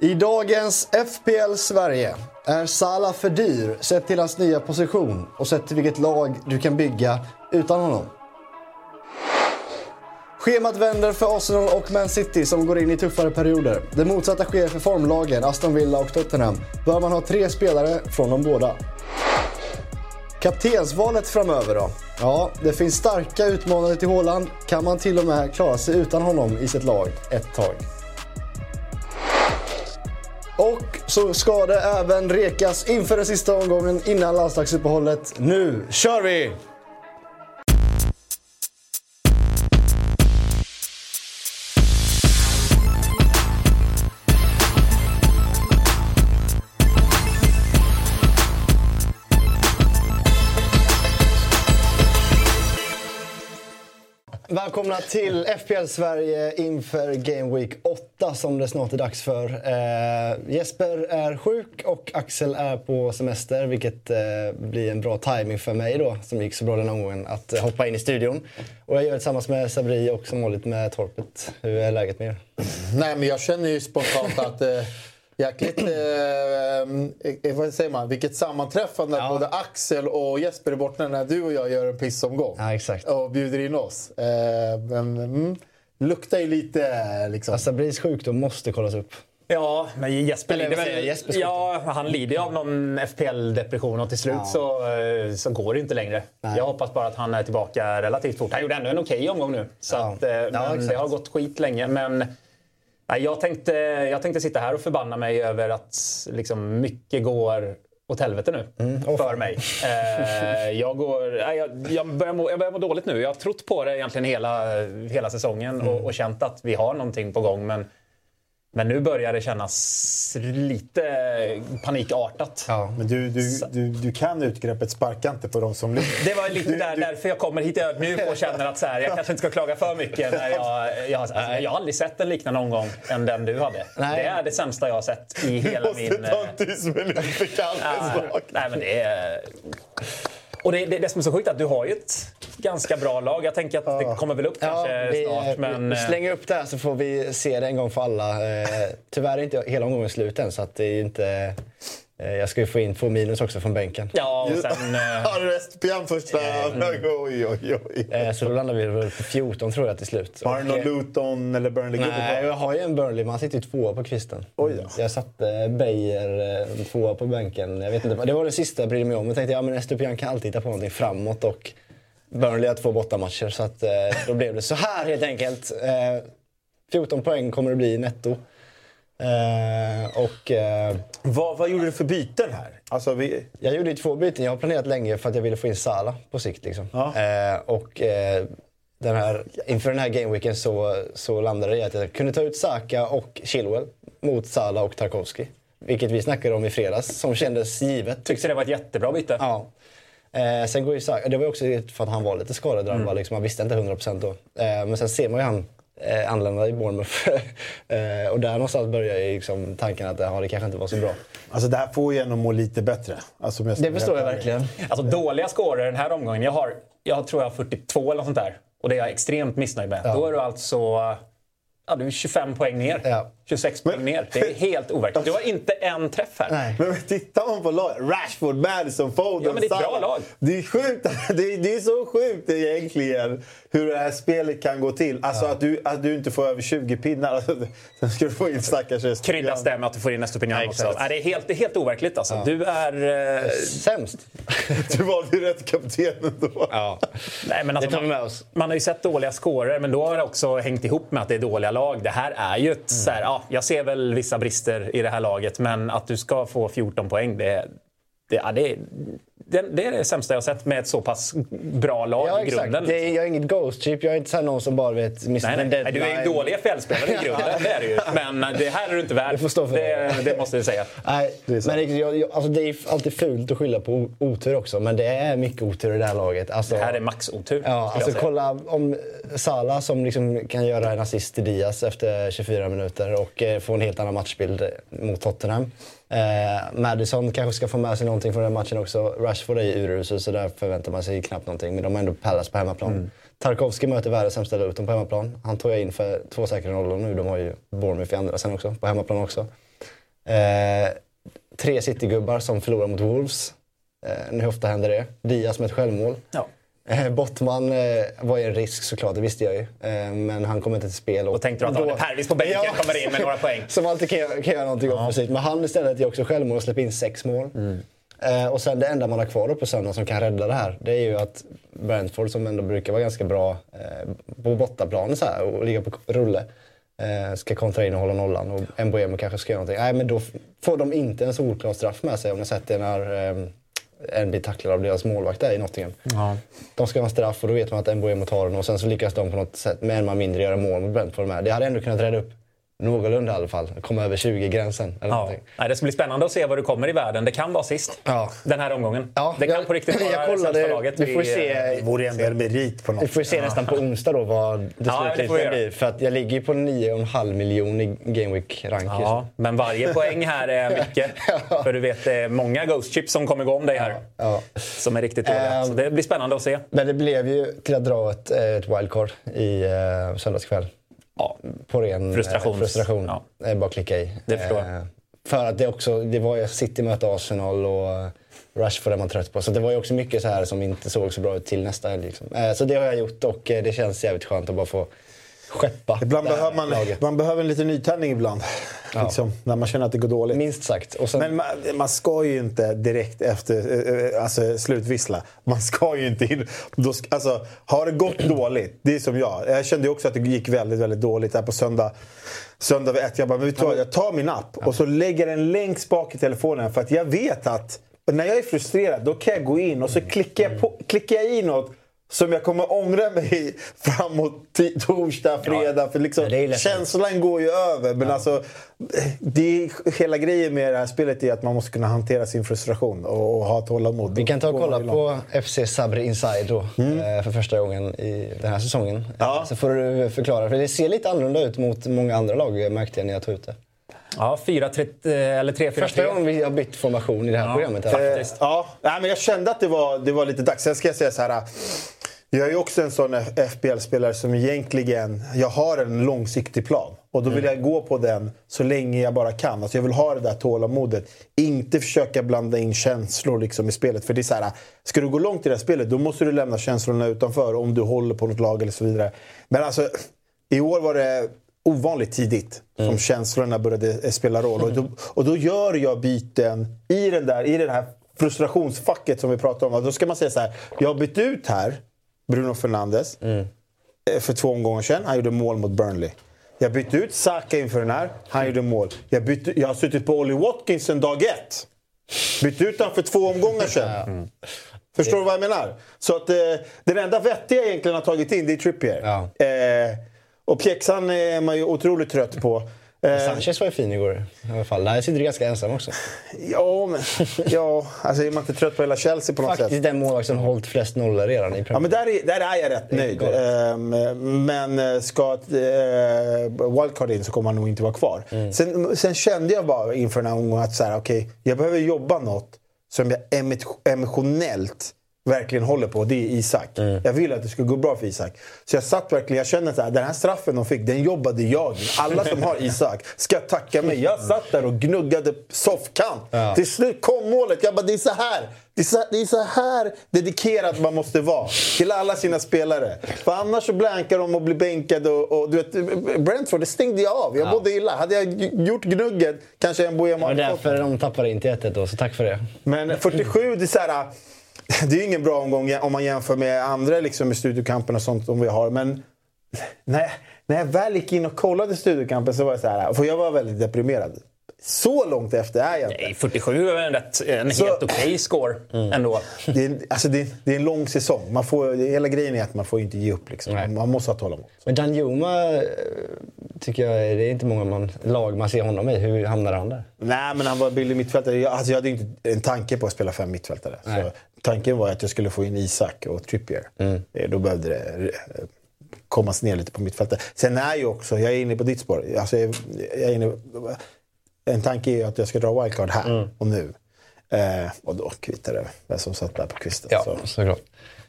I dagens FPL Sverige är Salah för dyr sett till hans nya position och sett till vilket lag du kan bygga utan honom. Schemat vänder för Arsenal och Man City som går in i tuffare perioder. Det motsatta sker för formlagen Aston Villa och Tottenham. Bör man ha tre spelare från de båda. Kaptensvalet framöver då? Ja, det finns starka utmanare till Haaland. Kan man till och med klara sig utan honom i sitt lag ett tag? Och så ska det även rekas inför den sista omgången innan landslagsuppehållet. Nu kör vi! Välkomna till FPL Sverige inför Game Week 8 som det snart är dags för. Eh, Jesper är sjuk och Axel är på semester vilket eh, blir en bra timing för mig då som gick så bra den omgången att eh, hoppa in i studion. Och jag gör det tillsammans med Sabri och som vanligt med Torpet. Hur är läget med er? Nej men jag känner ju spontant att eh, Jäkligt, eh, eh, vad säger man, vilket sammanträffande ja. både Axel och Jesper är borta när du och jag gör en pissomgång. Ja, exakt. Och bjuder in oss. Eh, men, mm, luktar ju lite liksom. Alltså, Sabris sjukdom måste kollas upp. Ja, men Jesper lider väl... Ja, han lider ju av någon FPL-depression och till slut ja. så, eh, så går det inte längre. Nej. Jag hoppas bara att han är tillbaka relativt fort. Han gjorde ändå en okej okay omgång nu. Så ja. Att, eh, men det har gått skit länge. Men jag tänkte, jag tänkte sitta här och förbanna mig över att liksom, mycket går åt helvete nu mm. oh. för mig. Eh, jag, går, jag, jag, börjar må, jag börjar må dåligt nu. Jag har trott på det egentligen hela, hela säsongen mm. och, och känt att vi har någonting på gång. Men men nu börjar det kännas lite panikartat. Ja, men du, du, du, du kan utgreppet sparka inte på de som ligger. Det var lite där, därför jag kommer hit ödmjuk och känner att så här, jag kanske inte ska klaga för mycket. När jag, jag, alltså, jag har aldrig sett en liknande omgång än den du hade. Nej. Det är det sämsta jag har sett i hela min... Du måste ta en tyst minut för Kalles Nej, men det är... Och det, det, det som är så sjukt är att du har ju ett ganska bra lag. Jag tänker att det kommer väl upp kanske ja, vi, snart. Men... Vi slänger upp det här så får vi se det en gång för alla. Eh, tyvärr är inte hela omgången slut än så att det är inte... Eh, jag ska ju få in två minus också från bänken. Ja, och sen... Har du SPM första? oj, oj, oj. Så då landar vi väl på 14 tror jag till slut. Har du någon Luton eller Burnley? Nej, jag har ju en Burnley. Man sitter ju tvåa på kvisten. Oj då. Jag satte Beijer tvåa på bänken. Jag vet inte, det var det sista jag brydde mig om. Jag tänkte ja, men Estupian kan alltid hitta på någonting framåt. Och Burnley har två bortamatcher, så att, eh, då blev det så här helt enkelt. 14 poäng kommer det bli netto. Eh, och, eh, vad, vad gjorde du för byten här? Alltså vi... Jag gjorde två byten. Jag har planerat länge för att jag ville få in Sala på sikt. Liksom. Ja. Eh, och, eh, den här, inför den här gameweeken så, så landade det i att jag kunde ta ut Saka och Chilwell mot Sala och Tarkovsky. Vilket vi snackade om i fredags, som kändes givet. Tyckte det var ett jättebra byte. Ja. Eh, sen går ju Saka, det var också för att han var lite skadedrabbad. Mm. Liksom, man visste inte 100% då. Eh, men sen ser man ju han eh, anlända i Bournemouth. eh, och där någonstans börjar liksom tanken att ja, det kanske inte var så bra. Alltså det här får ju en att må lite bättre. Alltså, det förstår jag verkligen. Alltså dåliga scorer den här omgången. Jag, har, jag tror jag har 42 eller något sånt där. Och det är jag extremt missnöjd med. Ja. Då är du alltså Ja, du är 25 poäng ner. Ja. 26 poäng ner. Det är helt overkligt. Du har inte en träff här. Nej. Men tittar man på laget. Rashford, Madison, Foden, Ja, men det är ett bra lag. Det är sjukt. Det är, det är så sjukt egentligen hur det här spelet kan gå till. Alltså ja. att, du, att du inte får över 20 pinnar. Alltså, sen ska du få in stackars Kryddas det med att du får in Estupinian också. Nej, det, är helt, det är helt overkligt alltså. Ja. Du är... Eh... Sämst. du valde ju rätt kapten ändå. Ja. Nej, men alltså, det tar vi med oss. Man har ju sett dåliga scorer, men då har det också hängt ihop med att det är dåliga lag. Det här är ju ett... Mm. Så här, ja, jag ser väl vissa brister i det här laget, men att du ska få 14 poäng, det, det, ja, det, det, det, är det sämsta jag har sett med ett så pass bra lag ja, i grunden. Det är, jag är inget ghost chip. Jag är inte så någon som bara vet nej, nej. nej, Du är ju dålig FL-spelare i grunden, det är du ju. Men det här är du inte värd. Det, det, måste vi säga. Nej, det, men jag, jag, alltså det är alltid fult att skylla på otur också, men det är mycket otur i det här laget. Alltså, det här är max-otur. Ja, alltså, kolla om Salah som liksom kan göra en assist till Diaz efter 24 minuter och eh, få en helt annan matchbild mot Tottenham. Eh, Madison kanske ska få med sig någonting från den matchen också. Rashford är ju urusel så där förväntar man sig knappt någonting. Men de har ändå Palace på hemmaplan. Mm. Tarkovsky möter världens sämsta Luton på hemmaplan. Han tog jag in för två säkra nollor nu. De har ju Bournemouth i andra sen också, på hemmaplan också. Eh, tre Citygubbar som förlorar mot Wolves. Eh, hur ofta händer det? Diaz med ett självmål. Ja. Eh, Bottman eh, var ju en risk såklart, det visste jag ju. Eh, men han kommer inte till spel. Och, och tänkte du att Arne Pervis på bänken ja, kommer in med några poäng? Som alltid kan, kan göra någonting ja. offensivt. Men han istället gör också självmål och släpper in sex mål. Mm. Och sen det enda man har kvar på söndag som kan rädda det här, det är ju att Brentford som ändå brukar vara ganska bra på bortaplan så här, och ligga på rulle, ska kontra in och hålla nollan och Mbuemo kanske ska göra någonting. Nej, men då får de inte en solklar straff med sig om ni sett det när eh, en blir tacklad av deras målvakt där i Nottingham. Ja. De ska ha en straff och då vet man att Mbuemo tar den och sen så lyckas de på något sätt med en man mindre göra mål mot Brentford med. Det hade ändå kunnat rädda upp Någorlunda i alla fall. Komma över 20-gränsen. Ja. Nej, det ska bli spännande att se vad du kommer i världen. Det kan vara sist ja. den här omgången. Ja, det kan jag, på riktigt vara jag kollade, laget. Vi får se, det vore ändå en merit på något Vi får se nästan på onsdag då vad det ja, slutligen blir. För att jag ligger ju på 9,5 miljoner i Game Week rank ja, Men varje poäng här är mycket. ja. För du vet, det är många Ghost Chips som kommer igång dig här. Ja. Som är riktigt dåliga. Um, Så det blir spännande att se. Men det blev ju till att dra ett, ett wildcard i uh, söndagskväll ja, på ren frustration. frustration. Ja. Bara klicka i. Det förstår jag. Eh, för att det också, det var ju City mötte Arsenal och Rashford är man trött på. Så det var ju också mycket så här som inte såg så bra ut till nästa helg. Liksom. Eh, så det har jag gjort och eh, det känns jävligt skönt att bara få skeppa Ibland behöver man, man behöver en liten nytändning ibland. Ja. Liksom, när man känner att det går dåligt. Minst sagt. Sen... Men man, man, ska ju inte direkt efter alltså, slutvissla. Man ska ju inte in. Då, alltså, har det gått dåligt, det är som jag. Jag kände också att det gick väldigt, väldigt dåligt här på söndag. Söndag vid ett. Jag bara, men vet du vad? Jag tar min app och så lägger den längst bak i telefonen. För att jag vet att när jag är frustrerad, då kan jag gå in och så klickar jag, på, klickar jag i något som jag kommer ångra mig framåt torsdag, fredag. Ja, för liksom, känslan går ju över. Men ja. alltså, det hela grejen med det här spelet är att man måste kunna hantera sin frustration och, och ha tålamod. Vi kan ta och kolla på FC Sabri Inside då, mm. Eh, för första gången i den här säsongen. Ja. Så får du förklara, för det ser lite annorlunda ut mot många andra lag märkte jag när jag tog ut det. Ja, 4 3 eller 3 4 Första gången vi har bytt formation i det här ja, programmet. Här. Eh, ja, men jag kände att det var, det var lite dags. Sen ska jag säga så här. Jag är också en sån FBL-spelare som egentligen... Jag har en långsiktig plan. Och då vill mm. jag gå på den så länge jag bara kan. Alltså jag vill ha det där tålamodet. Inte försöka blanda in känslor liksom i spelet. För det är så här, ska du gå långt i det här spelet då måste du lämna känslorna utanför. Om du håller på något lag eller så vidare. Men alltså, i år var det ovanligt tidigt mm. som känslorna började spela roll. Och, då, och då gör jag byten i, den där, i det här frustrationsfacket som vi pratade om. Då ska man säga så här, jag har bytt ut här Bruno Fernandes mm. Eh, för två omgångar sedan. Han gjorde mål mot Burnley. Jag bytte ut Saka inför den här. Han gjorde mål. Jag, bytte, jag har suttit på Ollie Watkins sedan dag ett. Bytte ut honom för två omgångar sedan. Mm. Förstår du vad jag menar? Så att, eh, den enda vettiga jag egentligen har tagit in, det är Trippier. Ja. Eh, och pjäxan är man ju otroligt trött på. Eh, Sanchez var ju fin igår i alla fall. Där sitter du ganska ensam också. Ja, men ja, alltså är man inte trött på hela Chelsea på något Faktiskt sätt? den målvakt som hållit flest nollor redan i Premier Ja, men där är, där är jag rätt nöjd. Ehm, men eh, ska ett eh, wildcard in så kommer han nog inte vara kvar. Mm. Sen, sen, kände jag bara inför den här omgången att så här, okay, jag behöver jobba något som jag emotionellt verkligen håller på, det är Isak. Mm. Jag vill att det ska gå bra för Isak. Så jag satt verkligen, jag kände att den här straffen de fick, den jobbade jag Alla som har Isak ska tacka mig. Jag satt där och gnuggade soffkant. Ja. Till slut kom målet. Jag bara, det är så här. Det är så, det är så här dedikerad man måste vara till alla sina spelare. För annars så blankar de och blir bänkade. Och, och, du vet, Brentford, det stängde jag av. Jag ja. mådde illa. Hade jag gjort gnugget kanske en Boema... Det var därför de tappade in till 1 då, så tack för det. Men 47, det är så här det är ingen bra omgång om man jämför med andra liksom, med studiokampen och sånt som vi har. Men när, när jag väl gick in och kollade studiokampen så var jag så här, för jag var väldigt deprimerad. Så långt efter är jag inte. Nej, 47 är en, rätt, en så, helt okej okay score mm. ändå. Det är, alltså det, det, är en lång säsong. Man får, hela grejen är att man får inte ge upp. Liksom. Man måste ha tålamod. Men Danjuma eh, tycker jag, det är inte många man, lag man ser honom i. Hur hamnade han där? Nej, men han var billig mittfältare. Jag, alltså jag hade inte en tanke på att spela fem mittfältare. Tanken var att jag skulle få in Isak och Trippier. Mm. Eh, då behövde det eh, kommas ner lite på mittfältet. Sen är ju också, jag är inne på ditt spår. Alltså jag, är inne, en tanke är ju att jag ska dra wildcard här mm. och nu. Eh, och då kvittar det vem som satt där på kvisten. Ja, så. såklart.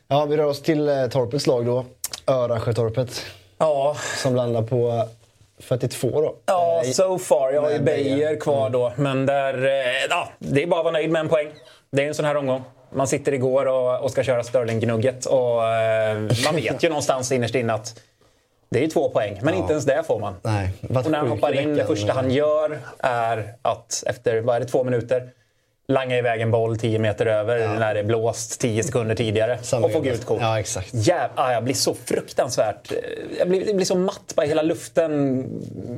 Ja, vi rör oss till eh, Torpets lag då. Örasjötorpet. Ja. Som landar på 42 då. Ja, so far. Jag har ju Beijer kvar mm. då. Men där, ja, det är bara att vara nöjd med en poäng. Det är en sån här omgång. Man sitter igår och, och ska köra Sterling-gnugget och man vet ju någonstans innerst inne att det är ju två poäng, men ja. inte ens det får man. Nej, och när han hoppar in, det första han gör är att efter, vad är det, två minuter langa iväg en boll 10 meter över ja. när det är blåst 10 sekunder tidigare Samma och få gult kort. Ja, exakt. Jäv, ah, jag blir så fruktansvärt... Jag blir, jag blir så matt. Bara hela luften,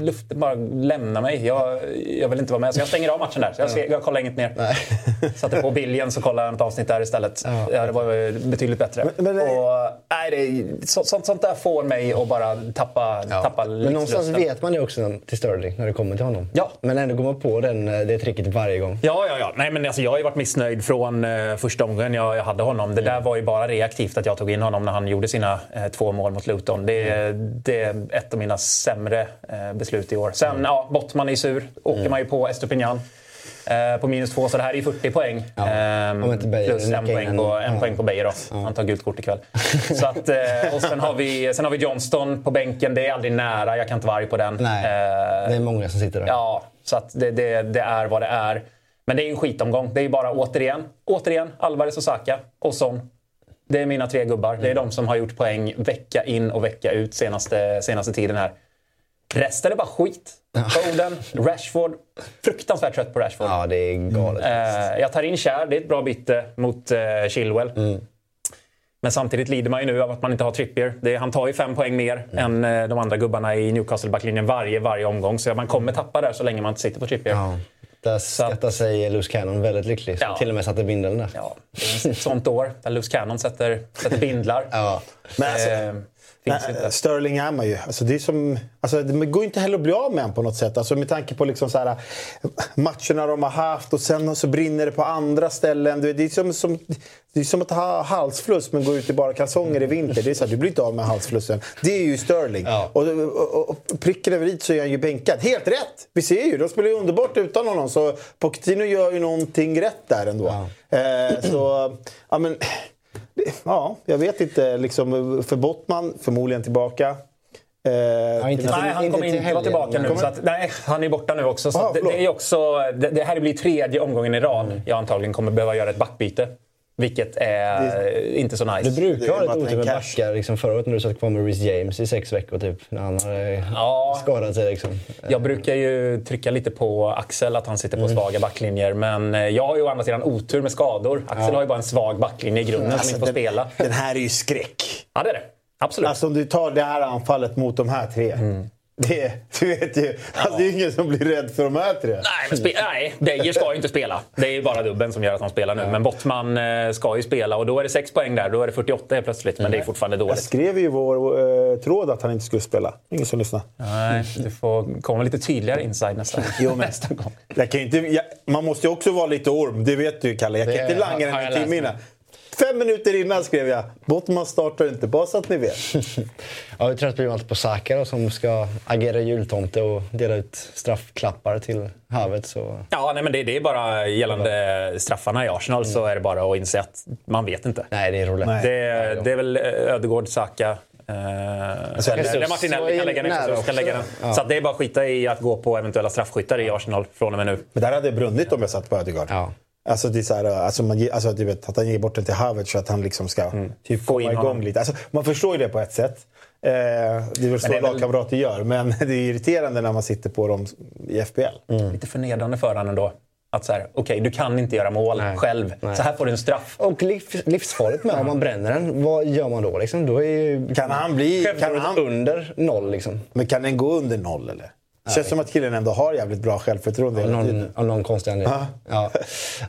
luften bara lämnar mig. Jag, jag vill inte vara med. Så jag stänger av matchen där. Så jag, ser, jag kollar inget mer. Nej. Satte på biljen så kollade jag ett avsnitt där istället. Ja. ja det var betydligt bättre. Men, men, och, nej, det, så, sånt, sånt där får mig att bara tappa, ja. tappa Men någonstans vet man det också till Sterling när det kommer till honom. Ja. Men ändå går man på den, det tricket varje gång. Ja, ja, ja. Nej, men alltså, jag har ju varit missnöjd från eh, första omgången jag, jag hade honom. Det mm. där var ju bara reaktivt att jag tog in honom när han gjorde sina eh, två mål mot Luton. Det, mm. det är ett av mina sämre eh, beslut i år. Sen, mm. ja, Bottman är sur. Åker mm. man ju på Estopignan. På minus två, så det här är ju 40 poäng. Ja. Eh, plus en, poäng på, en ja. poäng på Beijer då. Ja. Han tar gult kort ikväll. så att, och sen har, vi, sen har vi Johnston på bänken. Det är aldrig nära. Jag kan inte vara arg på den. Nej, det är många som sitter där. Ja, så att det, det, det är vad det är. Men det är en skitomgång. Det är bara återigen, återigen Alvarez och Saka och Son. Det är mina tre gubbar. Det är de som har gjort poäng vecka in och vecka ut senaste, senaste tiden här. Resten är bara skit. Foden, Rashford. Fruktansvärt trött på Rashford. Ja, det är galet. Mm. jag tar in Kjär, det är ett bra byte mot uh, Chilwell. Mm. Men samtidigt lider man ju nu av att man inte har Trippier. Det, han tar ju fem poäng mer mm. än uh, de andra gubbarna i Newcastle-backlinjen varje, varje omgång. Så man kommer tappa där så länge man inte sitter på Trippier. Ja. Där skattar sig Loose Cannon väldigt lycklig. Ja. Till och med satte bindeln där. Ja, det är ett sånt år där Loose Cannon sätter, sätter bindlar. ja. Men alltså, eh, Nej, Sterling är man ju. Alltså det, är som, alltså det går inte heller att bli av med honom på något sätt. Alltså med tanke på liksom så här, matcherna de har haft och sen så brinner det på andra ställen. Det är som, som, det är som att ha halsfluss men gå ut i bara kalsonger i vinter. Det är så här, du blir inte av med halsflussen. Det är ju Sterling. Ja. Och, och, och pricken över dit så är han ju bänkad. Helt rätt! Vi ser ju, de spelar ju underbart utan honom. Så Pochettino gör ju någonting rätt där ändå. Ja. Eh, så, ja men... Ja, jag vet inte. Liksom, för Bottman, förmodligen tillbaka. Eh, ja, inte, nej, han kommer inte vara tillbaka nu. Så att, nej, han är borta nu också. Så ah, det, det, är också det, det, här blir tredje omgången i rad mm. jag antagligen kommer behöva göra ett backbyte. Vilket är det, inte så nice. Du brukar ha lite otur med backar. Liksom förra året när du satt kvar med Reece James i sex veckor typ. När han har ja, skadat sig. Liksom. Jag brukar ju trycka lite på Axel, att han sitter på mm. svaga backlinjer. Men eh, jag har ju å andra sidan otur med skador. Axel ja. har ju bara en svag backlinje i grunden alltså, som inte får den, spela. Den här är ju skräck. Ja, det är det. Absolut. Alltså om du tar det här anfallet mot de här tre. Mm. Det, du vet ju, alltså, det är ingen som blir rädd för de här tre. Nej, men nej Dejer ska ju inte spela. Det är ju bara dubben som gör att han spelar nu. Men Bottman eh, ska ju spela och då är det 6 poäng där. Då är det 48 helt plötsligt. Men det är fortfarande dåligt. Jag skrev ju i vår eh, tråd att han inte skulle spela. Ingen som lyssnar. Nej, du får komma lite tydligare inside nästa, jo, men, nästa gång. Jag kan inte, jag, man måste ju också vara lite orm. Det vet du Kalle. Jag kan det inte langa den en timme innan. Fem minuter innan skrev jag Bottman startar inte, bara så att ni vet. ja, hur trött blir man inte på Saka då, som ska agera jultomte och dela ut straffklappar till Havet? Så... Ja, nej, men det, det är bara gällande straffarna i Arsenal mm. så är det bara att inse att man vet inte. Nej, det är roligt. Det, det är väl Ödegård, Saka, Uh, eller Martinelli kan lägga. Så, kan lägga den. Ja. så det är bara att skita i att gå på eventuella straffskyttar i Arsenal från och med nu. Men där hade det brunnit om jag satt på Ödegaard. Ja. Alltså, det är så här, alltså, man, alltså, du vet, att han ger bort den till Havertz så att han liksom ska mm. typ, komma igång lite. Alltså, man förstår ju det på ett sätt. Eh, det är väl så väl... lagkamrater gör. Men det är irriterande när man sitter på dem i FBL. Mm. Lite förnedrande för honom ändå. Att så här, okay, du kan inte göra mål nej, själv. Nej. Så här får du en straff. Och livs, livsfarligt med om man bränner den. Vad gör man då? Liksom? då är ju, kan han bli... Kan han, under noll liksom. Men kan den gå under noll eller? Det känns som att killen ändå har jävligt bra självförtroende Av någon, av någon konstig anledning. Ja.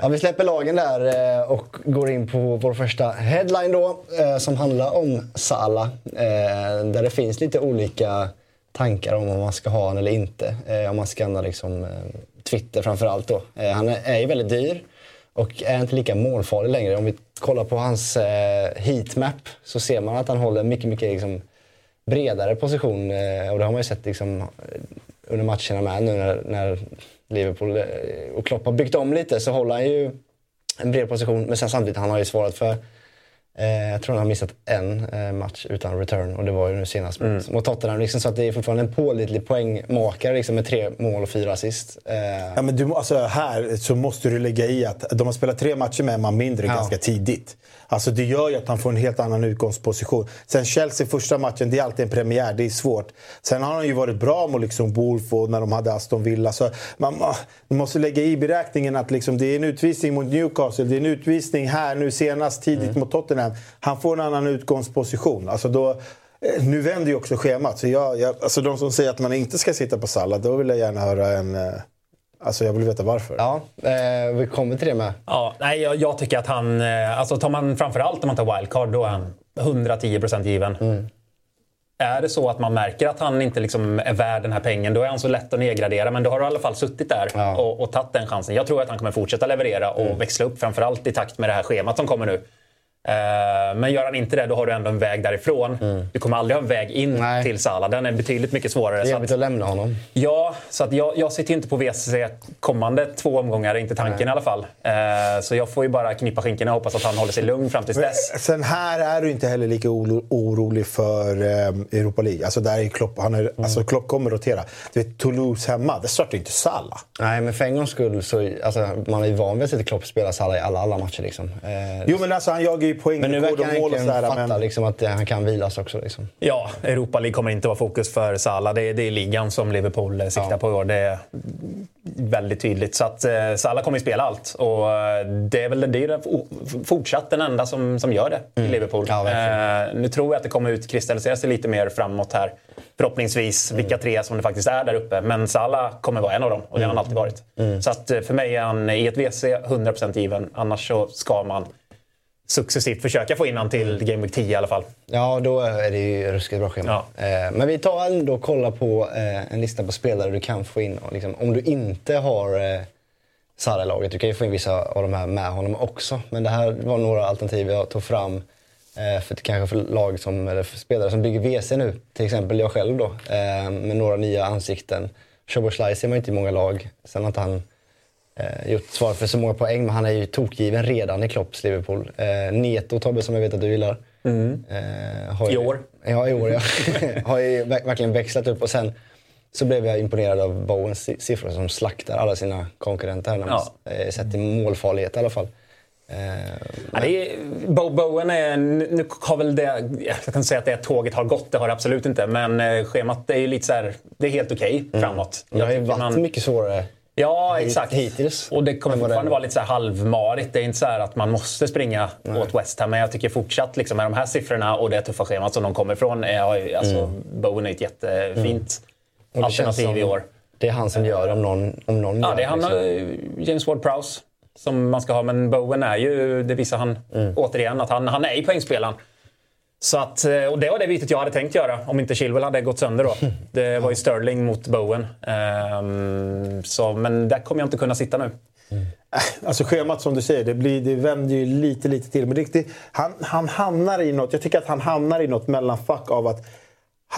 Ja. vi släpper lagen där eh, och går in på vår första headline då. Eh, som handlar om Salah. Eh, där det finns lite olika tankar om om man ska ha honom eller inte. Om man skannar liksom Twitter framförallt då. Han är ju väldigt dyr och är inte lika målfarlig längre. Om vi kollar på hans heatmap så ser man att han håller mycket, mycket liksom bredare position. Och det har man ju sett liksom under matcherna med nu när, när Liverpool eh, och Klopp har byggt om lite så håller han ju en bred position. Men sen samtidigt, han har ju svarat för Eh, jag tror han har missat en eh, match utan return och det var ju nu senast mm. mot Tottenham. Liksom, så att det är fortfarande en pålitlig poängmakare liksom, med tre mål och fyra assist. Eh. Ja, men du, alltså, här så måste du lägga i att de har spelat tre matcher med en man mindre ja. ganska tidigt. Alltså det gör ju att han får en helt annan utgångsposition. Sen Chelsea första matchen, det är alltid en premiär, det är svårt. Sen har han ju varit bra mot liksom Wolf och när de hade Aston Villa. Så man, man måste lägga i beräkningen att liksom det är en utvisning mot Newcastle, det är en utvisning här nu senast tidigt mm. mot Tottenham. Han får en annan utgångsposition. Alltså då, eh, nu vänder ju också schemat. Så jag, jag, alltså de som säger att man inte ska sitta på sallad, då vill jag gärna höra en eh, Alltså jag vill veta varför. Ja, eh, vi kommer till det med. Ja, nej, jag, jag tycker att han... Eh, alltså tar man framförallt om man tar wildcard, då är han 110% given. Mm. Är det så att man märker att han inte liksom är värd den här pengen, då är han så lätt att nedgradera. Men då har du i alla fall suttit där ja. och, och tagit den chansen. Jag tror att han kommer fortsätta leverera och mm. växla upp, framförallt i takt med det här schemat som kommer nu. Eh, men gör han inte det, då har du ändå en väg därifrån. Mm. Du kommer aldrig ha en väg in Nej. till Salah. Den är betydligt mycket svårare. Det är jobbigt att lämna honom. Ja, så att jag, jag sitter inte på WC kommande två omgångar, inte tanken Nej. i alla fall. Uh, så jag får ju bara knippa skinkorna och hoppas att han håller sig lugn fram tills dess. Sen här är du inte heller lika orolig för um, Europa League. Alltså där är Klopp, han är, mm. alltså Klopp kommer rotera. Du vet, Toulouse hemma, det startar inte Salah. Nej, men för en gångs skull så... Alltså, man är ju van vid att Klopp spela Salah i alla, alla matcher. Liksom. Uh, jo, men alltså han jagar ju poäng. Men nu verkar han äntligen fatta men... liksom, att han kan vilas också. Liksom. Ja, Europa League kommer inte vara fokus för Salah. Det är, det är ligan som Liverpool siktar ja. på i år. Det är väldigt tydligt. Så att eh, Salah kommer ju spela allt. Och eh, det är väl det är fortsatt den enda som, som gör det mm. i Liverpool. Ja, eh, nu tror jag att det kommer ut kristallisera sig lite mer framåt här. Förhoppningsvis mm. vilka tre som det faktiskt är där uppe. Men Salah kommer vara en av dem och det har han mm. alltid varit. Mm. Så att eh, för mig är han i ett WC 100% given. Annars så ska man successivt försöka få in honom till mm. Game Week 10 i alla fall. Ja, då är det ju ruskigt bra schema. Ja. Eh, men vi tar ändå och kollar på eh, en lista på spelare du kan få in. Liksom, om du inte har eh, Sara laget Du kan ju få in vissa av de här med honom också. Men det här var några alternativ jag tog fram eh, för kanske för lag som, eller spelare som bygger WC nu. Till exempel jag själv då, eh, med några nya ansikten. Szoboszlaj ser man inte i många lag. Sen inte han eh, gjort svar för så många poäng, men han är ju tokgiven redan i Klopps Liverpool. Eh, Neto, Tobbe, som jag vet att du gillar. Mm. Eh, I år? Ja, i år ja. har ju verkligen växlat upp. Och sen så blev jag imponerad av Bowens siffror som slaktar alla sina konkurrenter. Ja. Eh, sett i målfarlighet i alla fall. Eh, ja, det är, Bo Bowen är, nu har väl det, jag kan säga att det tåget har gått, det har det absolut inte. Men eh, schemat är ju lite så här, det är helt okej okay mm. framåt. Mm. Det har ju varit man, mycket svårare Ja, exakt. Hittills. Och det kommer fortfarande vara lite så halvmarigt. Det är inte så att man måste springa Nej. åt West Ham. Men jag tycker fortsatt liksom, med de här siffrorna och det tuffa schemat som de kommer ifrån. Är, alltså, mm. Bowen är ett jättefint mm. alternativ i år. Det är han som gör om någon, om någon Ja, det är han liksom. Eh, James Ward-Prowse som man ska ha. Men Bowen är ju, det visar han mm. återigen, att han, han är i poängspelaren. Så att, eh, och det var det bytet jag hade tänkt göra om inte Chilwell hade gått sönder då. Det var ju Sterling mot Bowen. Um, så, men där kommer jag inte kunna sitta nu. Mm. Alltså schemat som du säger, det, blir, det vänder ju lite, lite till. Men riktigt, han, han hamnar i något, jag tycker att han hamnar i något mellanfack av att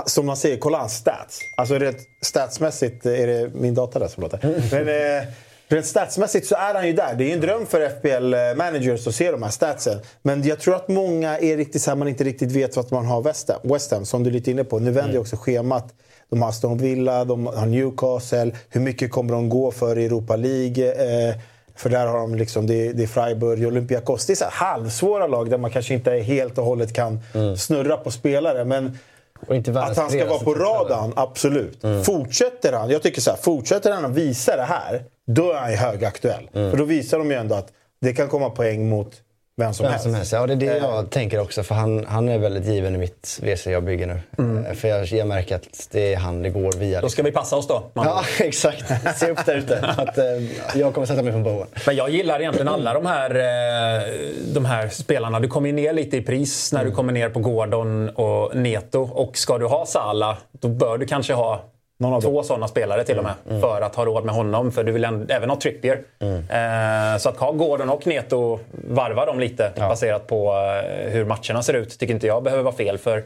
som man säger, kolla hans stats. Alltså rent statsmässigt, är det min data där som låter? Men, eh, Rent statsmässigt så är han ju där. Det är en dröm för FPL-managers att se de här statsen. Men jag tror att många är riktigt så man inte riktigt vet vad man har West Ham, West Ham som du är lite inne på. Nu vänder mm. också schemat. De har Aston Villa, de har Newcastle. Hur mycket kommer de gå för i Europa League? Eh, för där har de liksom, det, är, det är Freiburg, Olympiakos. Det är så halvsvåra lag där man kanske inte helt och hållet kan mm. snurra på spelare. Men att han ska vara på radarn, absolut. Mm. Fortsätter han, jag tycker så här, fortsätter han att visa det här, då är han ju högaktuell. Mm. För då visar de ju ändå att det kan komma poäng mot vem som, vem helst. som helst. Ja, det är det jag eh. tänker också. För han, han är väldigt given i mitt WC jag bygger nu. Mm. Eh, för jag, jag märker att det är han det går via. Då ska vi passa oss då. Man. Ja, exakt. Se upp där ute. Att, eh, jag kommer sätta mig på Bowen. Men jag gillar egentligen alla de här, eh, de här spelarna. Du kommer ner lite i pris när mm. du kommer ner på Gordon och Neto. Och ska du ha Sala, då bör du kanske ha Två sådana spelare till och med. Mm. För att ha råd med honom. För du vill även ha Trippier. Mm. Eh, så att ha Gordon och Neto, varva dem lite ja. baserat på eh, hur matcherna ser ut, tycker inte jag behöver vara fel. För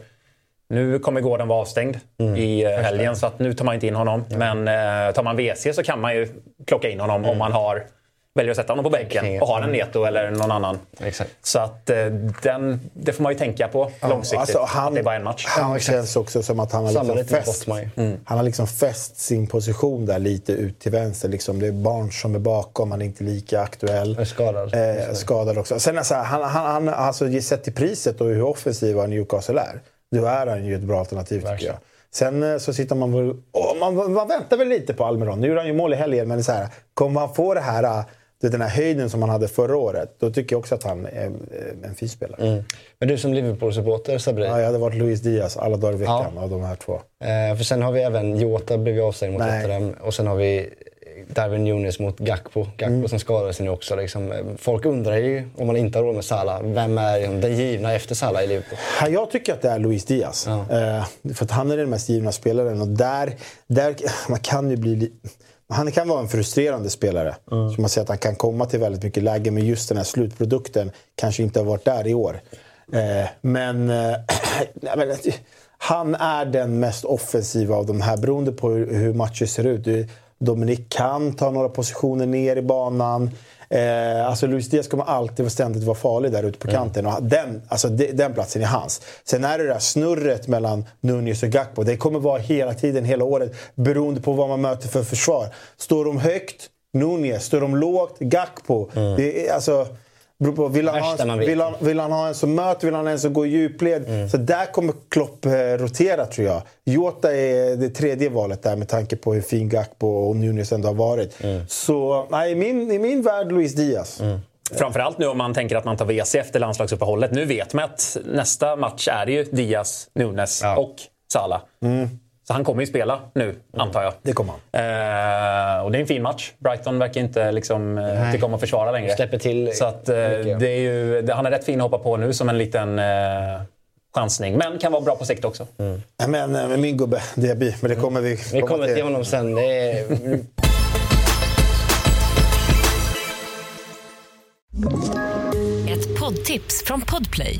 nu kommer Gordon vara avstängd mm. i eh, helgen, så att nu tar man inte in honom. Men eh, tar man WC så kan man ju plocka in honom om mm. man har väljer att sätta honom på bänken och har en Neto eller någon annan. Exakt. Så att eh, den, det får man ju tänka på långsiktigt. Alltså han, det är bara en match. Han ja, känns också som att han har, liksom fäst, mm. han har liksom fäst sin position där lite ut till vänster. Liksom. Det är barn som är bakom, han är inte lika aktuell. Är skadad. Eh, skadad också. Sen alltså, han, han, han, alltså, sett till priset och hur offensiva Newcastle är, då är han ju ett bra alternativ Verkligen. tycker jag. Sen eh, så sitter man och man, man väntar väl lite på Almiron. Nu gjorde han ju mål i helgen, men så här, kommer han få det här, eh, den här höjden som han hade förra året, då tycker jag också att han är en fin spelare. Mm. Men du som Liverpool-supporter, Sabri? Ja, jag hade varit Luis Diaz alla dagar i veckan ja. av de här två. Eh, för sen har vi även Jota blev avstängd mot Tottenham. Och sen har vi Darwin Nunes mot Gakpo. Gakpo mm. som skadade sig nu också. Liksom. Folk undrar ju, om man inte har råd med Salah, vem är den givna efter Salah i Liverpool? Jag tycker att det är Luis Diaz. Ja. Eh, för att han är den mest givna spelaren. Och där, där man kan ju bli... Han kan vara en frustrerande spelare. Mm. Så man säger att han kan komma till väldigt mycket läge, men just den här slutprodukten kanske inte har varit där i år. Eh, men, eh, han är den mest offensiva av de här, beroende på hur, hur matcher ser ut. Dominic kan ta några positioner ner i banan. Eh, alltså Luis Diaz kommer alltid ständigt vara farlig där ute på mm. kanten. Och den, alltså de, den platsen är hans. Sen är det det där snurret mellan Nunez och Gakpo. Det kommer vara hela tiden, hela året, beroende på vad man möter för försvar. Står de högt, Nunez. Står de lågt, Gakpo. Mm. Det är, alltså, vill, han ha, en, vill, han, vill han ha en som möter, vill han ha en som går i djupled? Mm. Så där kommer Klopp eh, rotera tror jag. Jota är det tredje valet där med tanke på hur fin Gakpo och Nunes ändå har varit. Mm. Så nej, i, min, i min värld Luis Diaz. Mm. Framförallt nu om man tänker att man tar WC efter landslagsuppehållet. Nu vet man att nästa match är ju Diaz, Nunes ja. och Salah. Mm. Så han kommer ju spela nu, mm. antar jag. Det kommer han. Eh, och det är en fin match. Brighton verkar inte liksom, eh, tycka om att försvara längre. Släpper till Så att, eh, det är ju, det, han är rätt fin att hoppa på nu som en liten eh, chansning. Men kan vara bra på sikt också. Mm. Men, eh, med min gubbe, Diaby. Men det kommer vi Vi kommer till honom sen. Det är... Ett poddtips från Podplay.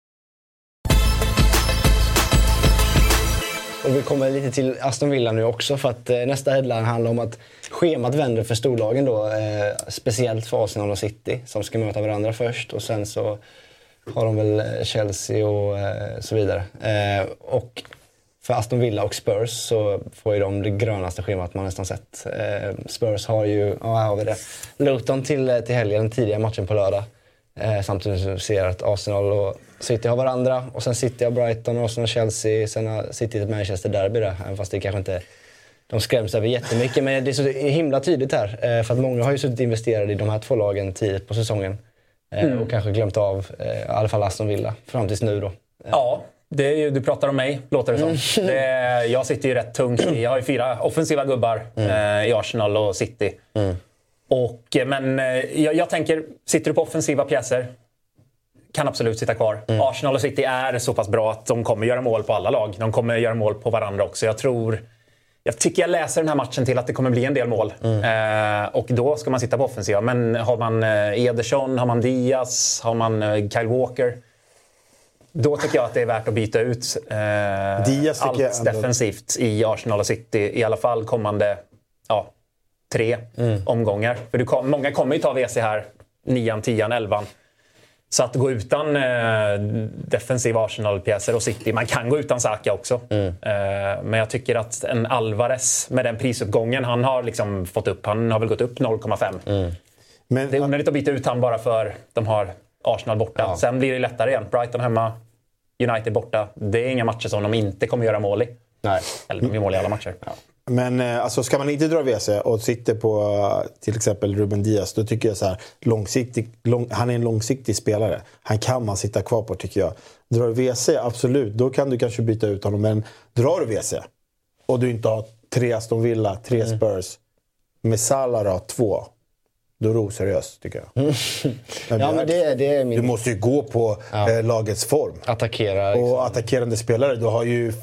Och vi kommer lite till Aston Villa nu också för att eh, nästa headline handlar om att schemat vänder för storlagen då. Eh, speciellt för Arsenal och City som ska möta varandra först och sen så har de väl eh, Chelsea och eh, så vidare. Eh, och för Aston Villa och Spurs så får ju de det grönaste schemat man nästan sett. Eh, Spurs har ju, ja här har vi det, Luton till, eh, till helgen, tidiga matchen på lördag. Eh, samtidigt som vi ser att Arsenal och City har varandra. Och sen City har Brighton, Arsenal och Chelsea. Sen har City ett Manchester-derby där. Även fast det kanske inte... De skräms över jättemycket. Men det är så himla tydligt här. Eh, för att många har ju suttit investerade i de här två lagen tidigt på säsongen. Eh, mm. Och kanske glömt av, eh, i alla fall Aston Villa, fram tills nu då. Ja, det du pratar om mig, låter det som. Mm. Det, jag sitter ju rätt tungt. Jag har ju fyra offensiva gubbar mm. i Arsenal och City. Och, eh, men eh, jag, jag, tänker, sitter du på offensiva pjäser kan absolut sitta kvar. Mm. Arsenal och City är så pass bra att de kommer göra mål på alla lag. De kommer göra mål på varandra också. Jag tror... Jag tycker jag läser den här matchen till att det kommer bli en del mål. Mm. Eh, och då ska man sitta på offensiva. Men har man eh, Ederson, har man Diaz, har man Kyle Walker. Då tycker jag att det är värt att byta ut eh, allt defensivt i Arsenal och City. I alla fall kommande ja, tre mm. omgångar. För du kom, många kommer ju ta WC här, nian, tian, elvan. Så att gå utan eh, defensiva Arsenal-pjäser och City, man kan gå utan Saka också. Mm. Eh, men jag tycker att en Alvarez med den prisuppgången han har liksom fått upp, han har väl gått upp 0,5. Mm. Men, det är onödigt att byta ut han bara för de har Arsenal borta. Ja. Sen blir det lättare igen. Brighton hemma, United borta. Det är inga matcher som de inte kommer göra mål i. Nej. Eller de gör mål i alla matcher. Ja. Men eh, alltså, ska man inte dra WC och sitter på eh, till exempel Ruben Diaz, då tycker jag så här, långsiktig, lång, han är en långsiktig spelare. Han kan man sitta kvar på tycker jag. Drar du WC, absolut, då kan du kanske byta ut honom. Men drar du WC och du inte har tre Aston Villa, tre mm. Spurs, med Salah två. då är du oseriös, tycker jag. Mm. Men ja, men det, det är min... Du måste ju gå på ja. eh, lagets form. Attackera. Liksom. Och attackerande spelare. Du har ju,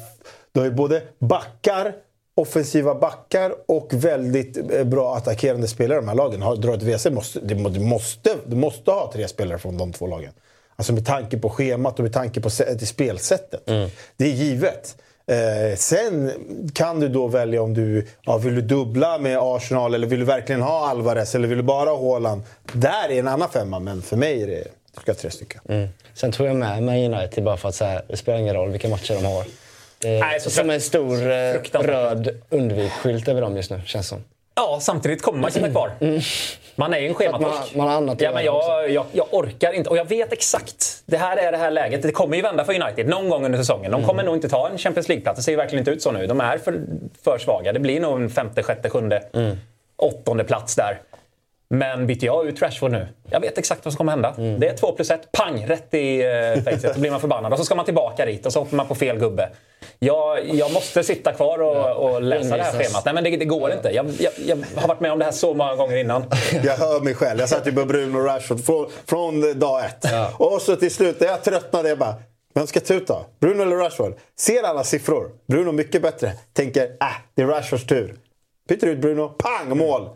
du har ju både backar, offensiva backar och väldigt eh, bra attackerande spelare de här lagen. Har du ett WC måste du, måste, du måste ha tre spelare från de två lagen. Alltså med tanke på schemat och med tanke på spelsättet. Mm. Det är givet. Eh, sen kan du då välja om du ja, vill du dubbla med Arsenal eller vill du verkligen ha Alvarez eller vill du bara ha Haaland. Där är en annan femma, men för mig är det, ska tre stycken. Mm. Sen tog jag med mig United bara för att säga, det spelar ingen roll vilka matcher de har. Är Nej, som en stor eh, röd undvikskylt över dem just nu, känns som. Ja, samtidigt kommer man sitta kvar. Mm. Man är ju en schematorsk. Man, man har annat ja, men jag, jag, jag, orkar inte. Och jag vet exakt. Det här är det här läget. Det kommer ju vända för United någon gång under säsongen. De kommer mm. nog inte ta en Champions League-plats. Det ser ju verkligen inte ut så nu. De är för, för svaga. Det blir nog en femte, sjätte, sjunde, mm. åttonde plats där. Men byter jag ut Rashford nu, jag vet exakt vad som kommer hända. Mm. Det är två plus ett, pang, rätt i uh, facet. Då blir man förbannad. Och så ska man tillbaka dit och så hoppar man på fel gubbe. Jag, jag måste sitta kvar och, och läsa det här schemat. Nej men det, det går inte. Jag, jag, jag, har varit med om det här så många gånger innan. Jag hör mig själv. Jag satt ju på Bruno Rashford från, från dag ett. Ja. Och så till slut, när jag tröttnade, jag bara vem ska ta ut då? Bruno eller Rashford? Ser alla siffror. Bruno mycket bättre. Tänker, äh, det är Rashfords tur. Byter ut Bruno, pang mål!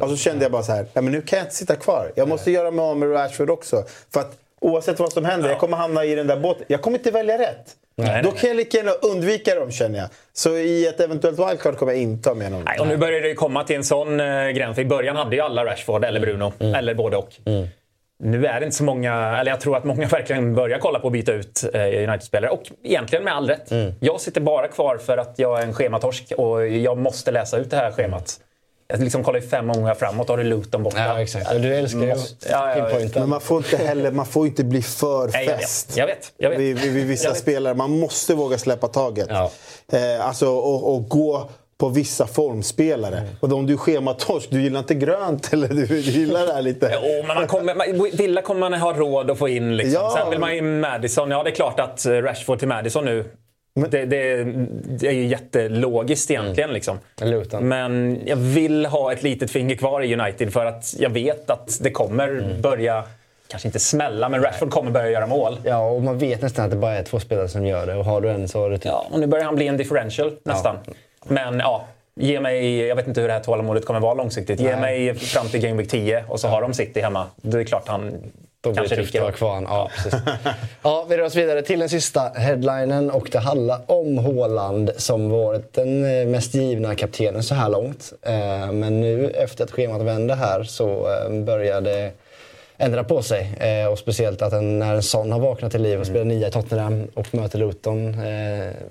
Och så kände jag bara så här, men nu kan jag inte sitta kvar. Jag måste göra mig av med Rashford också. För att oavsett vad som händer, ja. jag kommer hamna i den där båten. Jag kommer inte välja rätt. Nej, Då kan jag lika gärna undvika dem känner jag. Så i ett eventuellt wildcard kommer jag inte ha med någon. Nej, och nu börjar det komma till en sån uh, gräns. I början hade ju alla Rashford eller Bruno. Mm. Eller både och. Mm. Nu är det inte så många, eller jag tror att många verkligen börjar kolla på att byta ut eh, United-spelare. Och egentligen med all rätt. Mm. Jag sitter bara kvar för att jag är en schematorsk och jag måste läsa ut det här schemat. Jag liksom kollar ju fem gånger framåt och har du Luton borta. Ja, exakt. Du älskar ju ja, pinpointen. Men man får inte heller man får inte bli för fäst. Jag vet. Jag vet. Vid, vid vissa spelare. Man måste våga släppa taget. Ja. Eh, alltså, och, och gå på vissa formspelare. Mm. Och om du är schematorsk, du gillar inte grönt eller du, gillar det här lite... jo, men man kommer, man, Villa kommer man ha råd att få in. Liksom. Ja. Sen vill man in Madison. Ja, det är klart att Rashford till Madison nu men, det, det, det, är ju jättelogiskt egentligen. Mm. Liksom. Men jag vill ha ett litet finger kvar i United för att jag vet att det kommer mm. börja kanske inte smälla, men Rashford kommer börja göra mål. Ja, och man vet nästan att det bara är två spelare som gör det. Och har du en så har du typ... Ja, och nu börjar han bli en differential nästan. Ja. Men ja, ge mig... Jag vet inte hur det här tålamodet kommer vara långsiktigt. Ge Nej. mig fram till Game Week 10 och så har de City hemma. Det är klart han då blir det tufft att vara kvar. Ja, precis. ja, vi rör oss vidare till den sista headlinen och det handlar om Håland som varit den eh, mest givna kaptenen så här långt. Eh, men nu efter att schemat vände här så eh, börjar det ändra på sig. Och speciellt att när en sån har vaknat till liv och spelar nia i Tottenham och möter Luton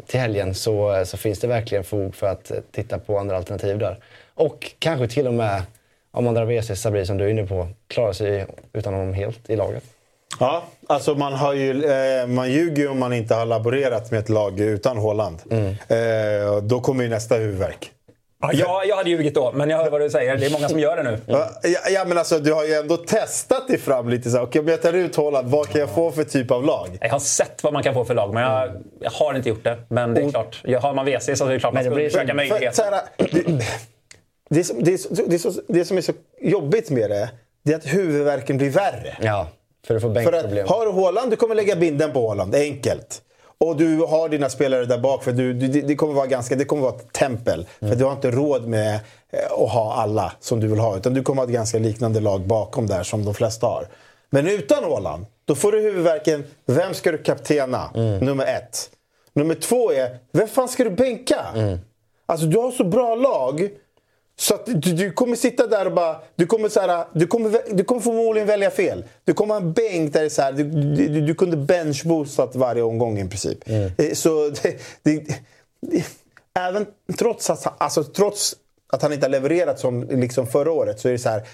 till helgen så, så finns det verkligen fog för att titta på andra alternativ där. Och kanske till och med om man drar WC Sabri som du är inne på, klarar sig utan honom helt i laget? Ja, alltså man, har ju, eh, man ljuger ju om man inte har laborerat med ett lag utan Håland. Mm. Eh, då kommer ju nästa huvudvärk. Ja, jag, hade ljugit då, men jag hör vad du säger. Det är många som gör det nu. Ja, ja men alltså du har ju ändå testat dig fram lite så Okej, om jag tar ut Håland, vad kan jag få för typ av lag? Jag har sett vad man kan få för lag, men jag, jag har inte gjort det. Men det är klart, har man WC så är det klart man ska försöka möjligheter. Det, som, det, det, som, det som är så jobbigt med det, det är att huvudvärken blir värre. Ja, för att få bänkproblem. Har du Håland, du kommer lägga binden på Håland. Enkelt. Och du har dina spelare där bak, för du, du, det, kommer vara ganska, det kommer vara ett tempel. Mm. För du har inte råd med eh, att ha alla som du vill ha. Utan du kommer ha ett ganska liknande lag bakom där som de flesta har. Men utan Håland, då får du huvudvärken. Vem ska du kaptena? Mm. Nummer ett. Nummer två är, vem fan ska du bänka? Mm. Alltså du har så bra lag. Så att du, du, kommer sitta där och bara... Du kommer, så här, du, kommer, du kommer förmodligen välja fel. Du kommer ha en bänk där det är så här, du, du, du kunde benchboostat varje omgång i princip. Mm. Eh, så det, det, det, även trots att, alltså, trots att han inte har levererat som liksom förra året så är det så här.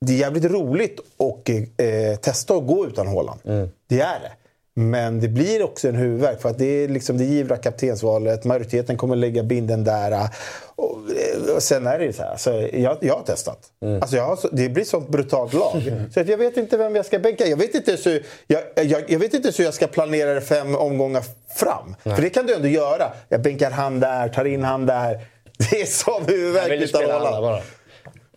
Det är jävligt roligt att eh, testa att gå utan Håland. Mm. Det är det. Men det blir också en huvudvärk för att det är liksom det givna kaptensvalet. Majoriteten kommer lägga binden där. Och, och sen är det ju så här. Alltså, jag, jag har testat. Mm. Alltså, jag har, det blir sånt brutalt lag. Mm. Så att jag vet inte vem jag ska bänka. Jag vet inte så jag, jag, jag vet inte så jag ska planera det fem omgångar fram. Nej. För det kan du ändå göra. Jag bänkar han där, tar in han där. Det är sån huvudvärk utav alla.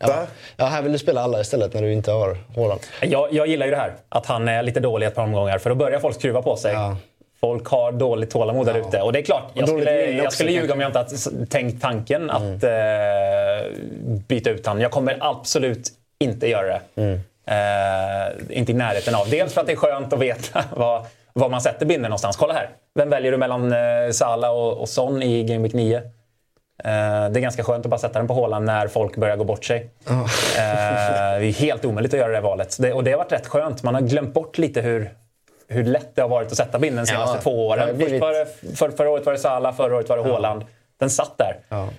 Ja. ja, här vill du spela alla istället när du inte har Haaland. Jag, jag gillar ju det här. Att han är lite dålig ett par omgångar. För då börjar folk skruva på sig. Ja. Folk har dåligt tålamod där ute. Och det är klart, jag skulle, jag skulle ljuga om jag inte hade tänkt tanken att mm. uh, byta ut honom. Jag kommer absolut inte göra det. Mm. Uh, inte i närheten av. Dels för att det är skönt att veta vad, var man sätter binden någonstans. Kolla här. Vem väljer du mellan uh, Salah och, och Son i Game Week 9? Det är ganska skönt att bara sätta den på hålan när folk börjar gå bort sig. Oh. det är helt omöjligt att göra det valet. och det har varit rätt skönt. Man har glömt bort lite hur, hur lätt det har varit att sätta binden de senaste ja, två åren. Blivit... För, för, förra året var det Salah, förra året var det ja. Haaland. Den satt där. Ja.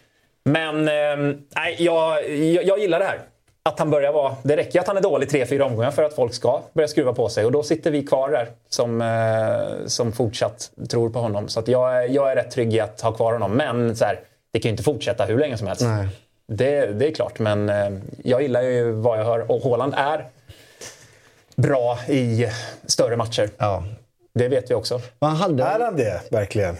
Men eh, jag, jag, jag, gillar det här. Att han börjar vara... Det räcker att han är dålig tre, fyra omgångar för att folk ska börja skruva på sig. Och då sitter vi kvar där som, eh, som fortsatt tror på honom. Så jag, jag är rätt trygg i att ha kvar honom. Men så här, det kan ju inte fortsätta hur länge som helst. Det, det, är klart, men eh, jag gillar ju vad jag hör. Och Haaland är bra i större matcher. Ja. Det vet vi också. Man hade... Är han det, verkligen?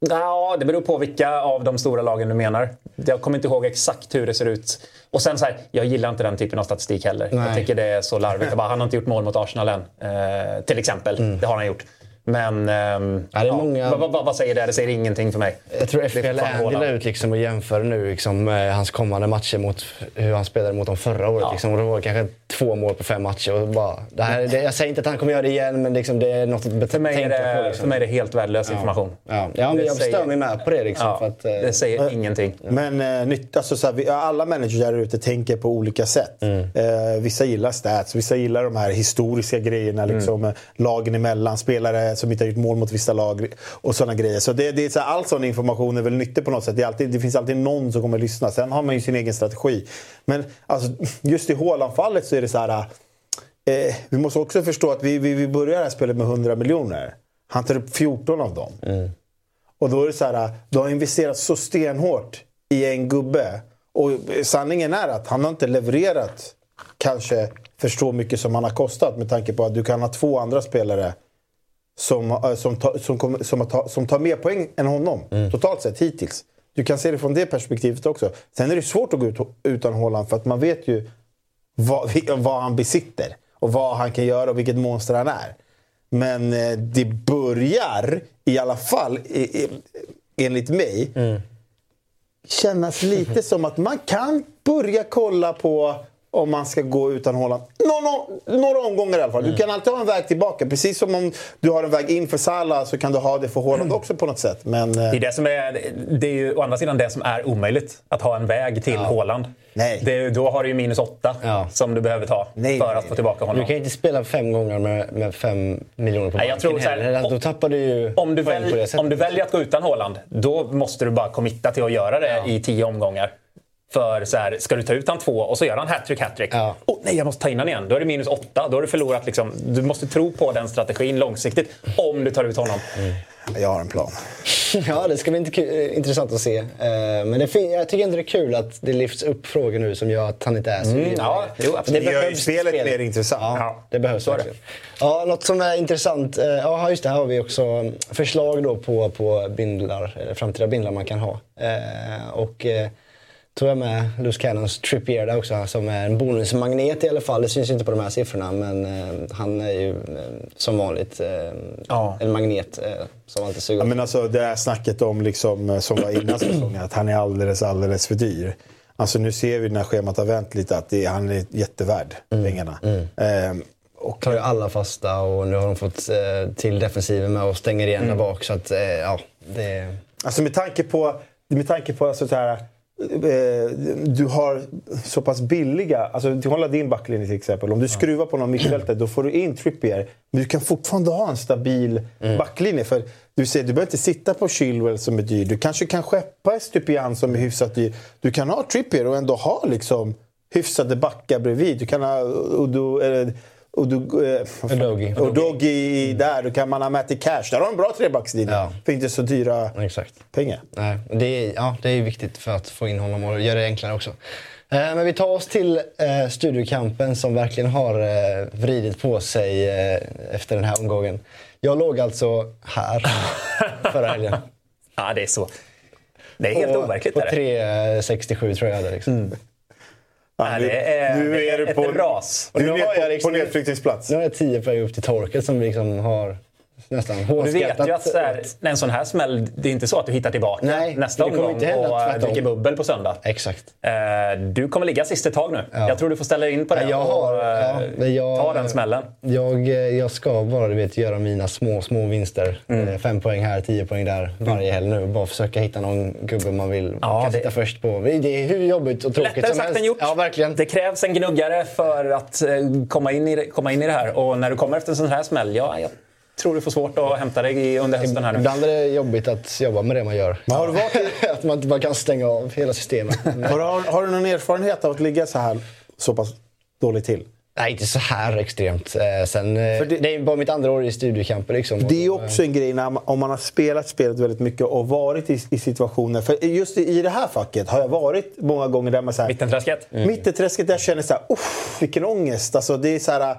Ja, det beror på vilka av de stora lagen du menar. Jag kommer inte ihåg exakt hur det ser ut. Och sen så här, jag gillar inte den typen av statistik heller. Nej. Jag tycker det är så larvigt. han har inte gjort mål mot Arsenal än. Eh, till exempel. Mm. Det har han gjort. Men ähm, ja, ja, många... vad, vad, vad, säger det? Det säger ingenting för mig. Jag tror FPL Andy la ut liksom och jämför nu liksom, hans kommande matcher mot hur han spelade mot dem förra året. Ja. Liksom, och det var kanske två mål på fem matcher. Och bara, det här, det, jag säger inte att han kommer göra det igen, men liksom, det är något att för mig är det, på. Liksom. För mig är det helt värdelös information. Ja, ja men jag säger, stör mig med på det. Liksom, för att, eh, det säger men, ingenting. Men eh, nytt, alltså, så här, vi, alla managers där ute tänker på olika sätt. Mm. Eh, vissa gillar stats, vissa gillar de här historiska grejerna. Liksom, mm. Lagen emellan, spelare som inte har gjort mål mot vissa lag och sådana grejer. Så det, det är så här, all sån information är väl nyttig på något sätt. Det, alltid, det finns alltid någon som kommer att lyssna. Sen har man ju sin egen strategi. Men alltså, just i Haaland-fallet så är det så här... Eh, vi måste också förstå att vi, vi, vi börjar det här spelet med 100 miljoner. Han tar upp 14 av dem. Mm. Och då är det så här, du har investerat så stenhårt i en gubbe. Och sanningen är att han har inte levererat kanske för så mycket som han har kostat med tanke på att du kan ha två andra spelare som, eh, som, ta, som, som, ta, som tar mer poäng än honom mm. totalt sett hittills. Du kan se det från det perspektivet också. Sen är det svårt att gå ut utan Haaland för att man vet ju vad, vad han besitter och vad han kan göra och vilket monster han är. Men eh, det börjar i alla fall, enligt mig, mm. kännas lite som att man kan börja kolla på om man ska gå utan Haaland. Några, några omgångar i alla fall. Du mm. kan alltid ha en väg tillbaka. Precis som om du har en väg in för Salah så kan du ha det för Haaland mm. också på något sätt. Men, det, är det, som är, det är ju å andra sidan det som är omöjligt. Att ha en väg till ja. Haaland. Nej. Det, då har du ju minus åtta ja. som du behöver ta nej, för att få tillbaka honom. Du kan inte spela fem gånger med, med fem miljoner på banken jag tror så här, alltså, Då tappar du ju om du, väl, om du väljer att gå utan Haaland, då måste du bara committa till att göra det ja. i tio omgångar. För så här, ska du ta ut han två och så gör han hattrick, hattrick. Ja. Oh, nej, jag måste ta in han igen. Då är det minus åtta. Då har du förlorat. Liksom. Du måste tro på den strategin långsiktigt om du tar ut honom. Mm. Jag har en plan. ja, det ska bli eh, intressant att se. Uh, men det jag tycker inte det är kul att det lyfts upp frågor nu som gör att han inte är så mm, ja, jo, Det, det gör spelet spel. mer intressant. Ja, ja, det behövs så verkligen. Ja, något som är intressant. Uh, ja, just det. Här har vi också förslag då på, på bindlar, eller framtida bindlar man kan ha. Uh, och tror jag med Loose Cannons Trippier där också som är en bonusmagnet i alla fall. Det syns inte på de här siffrorna men eh, han är ju eh, som vanligt eh, ja. en magnet eh, som alltid suger. Ja, men alltså det här snacket om liksom, eh, som var innan säsongen att han är alldeles, alldeles för dyr. Alltså nu ser vi när schemat har vänt lite att det, han är jättevärd mm. pengarna. Mm. Eh, och tar ju alla fasta och nu har de fått eh, till defensiven med och stänger igen mm. där bak. Så att, ja, det... Alltså med tanke på, med tanke på alltså, så här, du har så pass billiga... Alltså, håller din backlinje till exempel. Om du skruvar på någon mittfältare då får du in Trippier. Men du kan fortfarande ha en stabil mm. backlinje. För du, ser, du behöver inte sitta på Chilwell som är dyr. Du kanske kan skeppa Estupian som är hyfsat dyr. Du kan ha Trippier och ändå ha liksom hyfsade backar bredvid. Du kan ha Udo, eller, och du, eh, Doggy mm. där. Då kan man ha Matty Cash. Där har de en bra trebackslinje. Ja. För inte så dyra Exakt. pengar. Nej, det, är, ja, det är viktigt för att få in honom och göra det enklare också. Eh, men vi tar oss till eh, studiokampen som verkligen har eh, vridit på sig eh, efter den här omgången. Jag låg alltså här förra helgen. ja, det är så. Det är helt overkligt. På 3,67 tror jag hade. Liksom. Mm. Det är, nu är du på, ett ras. Nu är jag på nedflyttningsplats. Nu har jag tio poäng upp till torket som liksom har nästan hårdskattat. Du vet ju att så här, en sån här smäll, det är inte så att du hittar tillbaka Nej, nästa omgång inte hända, och dricker bubbel på söndag. Exakt. Eh, du kommer ligga sist ett tag nu. Ja. Jag tror du får ställa in på det jag har, och ja, jag, ta den smällen. Jag, jag ska bara du vet, göra mina små, små vinster. Mm. Eh, fem poäng här, tio poäng där varje helg nu. Bara försöka hitta någon gubbe man vill ja, kan det... sitta först på. Det är hur jobbigt och tråkigt Lättare som sagt än gjort. Ja, verkligen. Det krävs en gnuggare för att eh, komma in, i, komma in i det här. Och när du kommer efter en sån här smäll, ja, jag tror du får svårt att hämta dig under hösten här nu. Ibland är det jobbigt att jobba med det man gör. Men har du varit att man inte bara kan stänga av hela systemet. har, du, har du någon erfarenhet av att ligga så här så pass dåligt till? Nej, inte så här extremt. Eh, sen, eh, det, det, är bara mitt andra år i studiekamper. Liksom. Det är också en grej när, om man har spelat spelet väldigt mycket och varit i, i situationer. För just i, i det här facket har jag varit många gånger där man... Så här, Mittenträsket? Mm. Mittenträsket där jag känner så här, vilken ångest. Alltså, det är så här,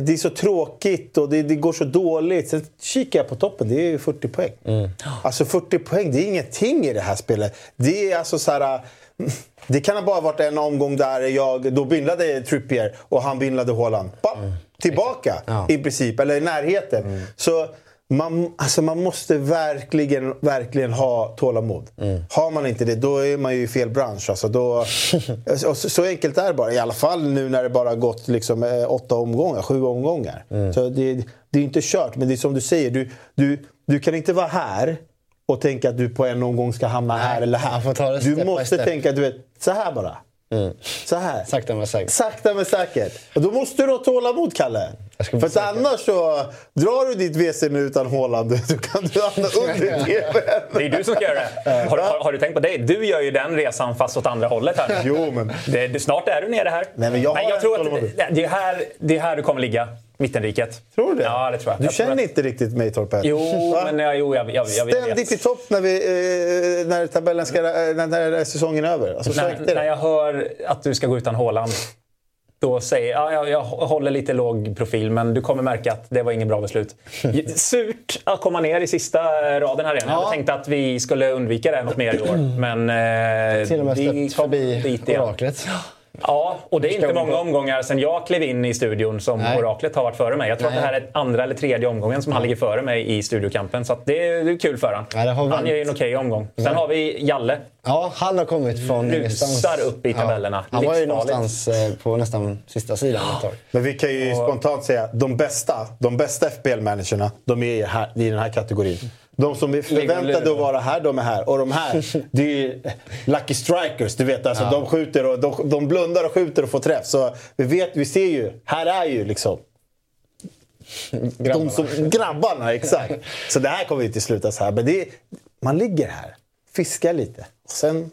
det är så tråkigt och det, det, går så dåligt. Sen kikar jag på toppen, det är 40 poäng. Mm. Alltså 40 poäng, det är ingenting i det här spelet. Det är alltså så här, Det kan ha bara varit en omgång där jag då bindlade Trippier och han bindlade Haaland. Mm. Tillbaka ja. i princip, eller i närheten. Mm. Så man, alltså man måste verkligen, verkligen ha tålamod. Mm. Har man inte det, då är man ju i fel bransch. Alltså då, så, så, enkelt är det bara. I alla fall nu när det bara gått liksom, eh, åtta omgångar, sju omgångar. Mm. Så det, det är inte kört, men det är som du säger. Du, du, du kan inte vara här och tänka att du på en omgång ska hamna Nej, här eller här. du måste tänka du vet, så här bara. Mm. Så här. Sakta men säkert. Sakta men säkert. Och då måste du ha tålamod, Kalle. För att annars så drar du ditt WC nu utan Håland, då kan du hamna under TVn. Det är du som ska göra det. Har, har, har, du tänkt på det? Du gör ju den resan fast åt andra hållet här. Jo, men... Det, snart är du nere här. Nej, men jag, men jag tror att det, det, är här, det är här du kommer ligga. Mittenriket. Tror du det? Ja, det tror jag. Du jag känner att... inte riktigt mig, Torpe? Jo, men ja, jo, jag, jag, jag Ständigt vet. i topp när, vi, eh, när tabellen ska, när, när säsongen är över. Alltså, när, när jag hör att du ska gå utan Håland då säger ja, jag, jag håller lite låg profil men du kommer märka att det var ingen bra beslut. Surt att komma ner i sista raden här igen. Ja. Jag tänkte att vi skulle undvika det något mer i år. Men eh, Till och med stött förbi oraklet. Ja, och det är inte många omgångar sen jag klev in i studion som Nej. oraklet har varit före mig. Jag tror Nej. att det här är andra eller tredje omgången som han ligger före mig i studiokampen. Så det är kul för honom. Ja, han gör ju en okej okay omgång. Sen ja. har vi Jalle. Ja, han har kommit från Rusar upp i tabellerna. Ja, han var ju någonstans eh, på nästan sista sidan ett tag. Men vi kan ju och... spontant säga de bästa, de bästa FPL-managerna, de är här, i den här kategorin. De som är förväntade att vara här, de är här. Och de här, det är ju lucky strikers. Du vet, alltså, ja. de, skjuter och, de, de blundar och skjuter och får träff. Så vi vet, vi ser ju. Här är ju liksom... Grabbarna. De som, grabbarna, exakt. Så det här kommer inte sluta så här. Men det, man ligger här, fiskar lite. Sen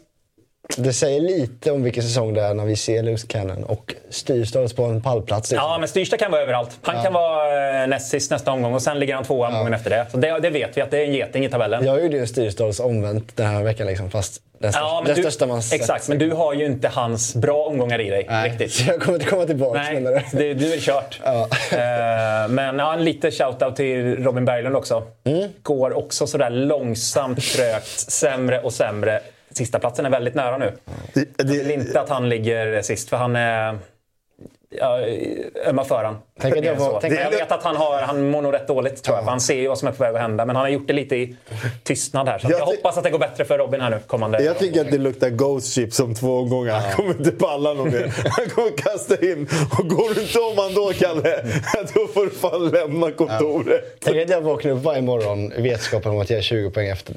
det säger lite om vilken säsong det är när vi ser Lewis Cannon och Styrstad på en pallplats. Liksom. Ja, men Styrstad kan vara överallt. Han ja. kan vara eh, näst sist nästa omgång och sen ligger han tvåa omgången ja. efter det. Så det, det, vet vi att det är en geting i tabellen. Jag gjorde ju Styrstads omvänt den här veckan, liksom, fast den, ja, den du, största man sett. Exakt, men du har ju inte hans bra omgångar i dig. Nej, riktigt. Så jag kommer inte komma tillbaka Nej, du. du är kört. Ja. uh, men ja, en liten shoutout till Robin Berglund också. Mm. Går också sådär långsamt, trögt, sämre och sämre sista platsen är väldigt nära nu. Det, det, jag vill inte att han ligger sist, för han är ja, ömmar för han. Tänk att jag, var, tänk jag vet att han, har, han mår nog rätt dåligt tror jag. Ja. Han ser ju vad som är på väg att hända. Men han har gjort det lite i tystnad här. Så jag, jag hoppas att det går bättre för Robin här nu kommande. Jag tycker att det luktar Ghost Ship som två omgångar. Han kommer inte palla någon mer. Han kommer kasta in. Och går du inte om han då, Kalle, då får du fan lämna kontoret. Ja. Tänk att jag vaknar upp varje morgon i vetskapen om att jag är 20 poäng efter,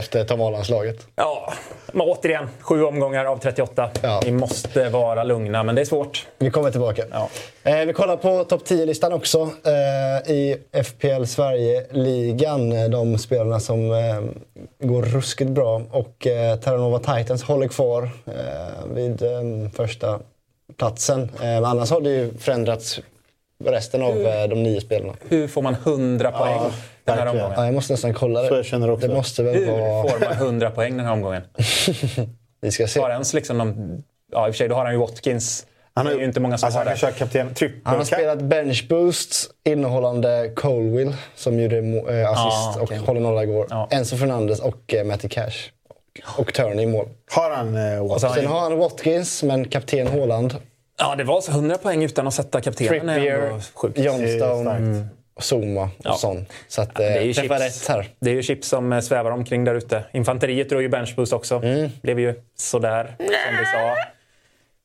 efter Tom Hollands-laget. Ja, men återigen. Sju omgångar av 38. Ja. Vi måste vara lugna, men det är svårt. Vi kommer tillbaka. Ja. Eh, vi kollar på topp 10-listan också eh, i FPL Sverige-ligan. De spelarna som eh, går ruskigt bra. Och eh, Terranova Titans håller kvar eh, vid eh, första platsen. Eh, annars har det ju förändrats resten av hur, de nio spelarna. Hur får man 100 poäng ja, den här omgången? Ja, jag måste nästan kolla det. Så jag känner också. Det måste väl hur vara... får man 100 poäng den här omgången? vi ska se. Har ens liksom någon... Ja, i och för sig, då har han ju Watkins. Han har ju inte många som alltså, har det. Kapten, han har spelat bench boosts innehållande Colwill som gjorde äh, assist ja, okay. och håller nolla igår. Ja. Enzo Fernandes och äh, Matty Cash. och Turner i mål. Har han eh, Watkins? Sen har han Watkins, men kapten Haaland. Ja, det var 100 poäng utan att sätta kaptenen. Trippier, Johnstone, mm. Zuma och ja. sån. Så att, det är ju chips, rätt här. Det är ju chips som eh, svävar omkring där ute. Infanteriet drog ju benchboost också. Mm. Blev ju sådär, som vi sa.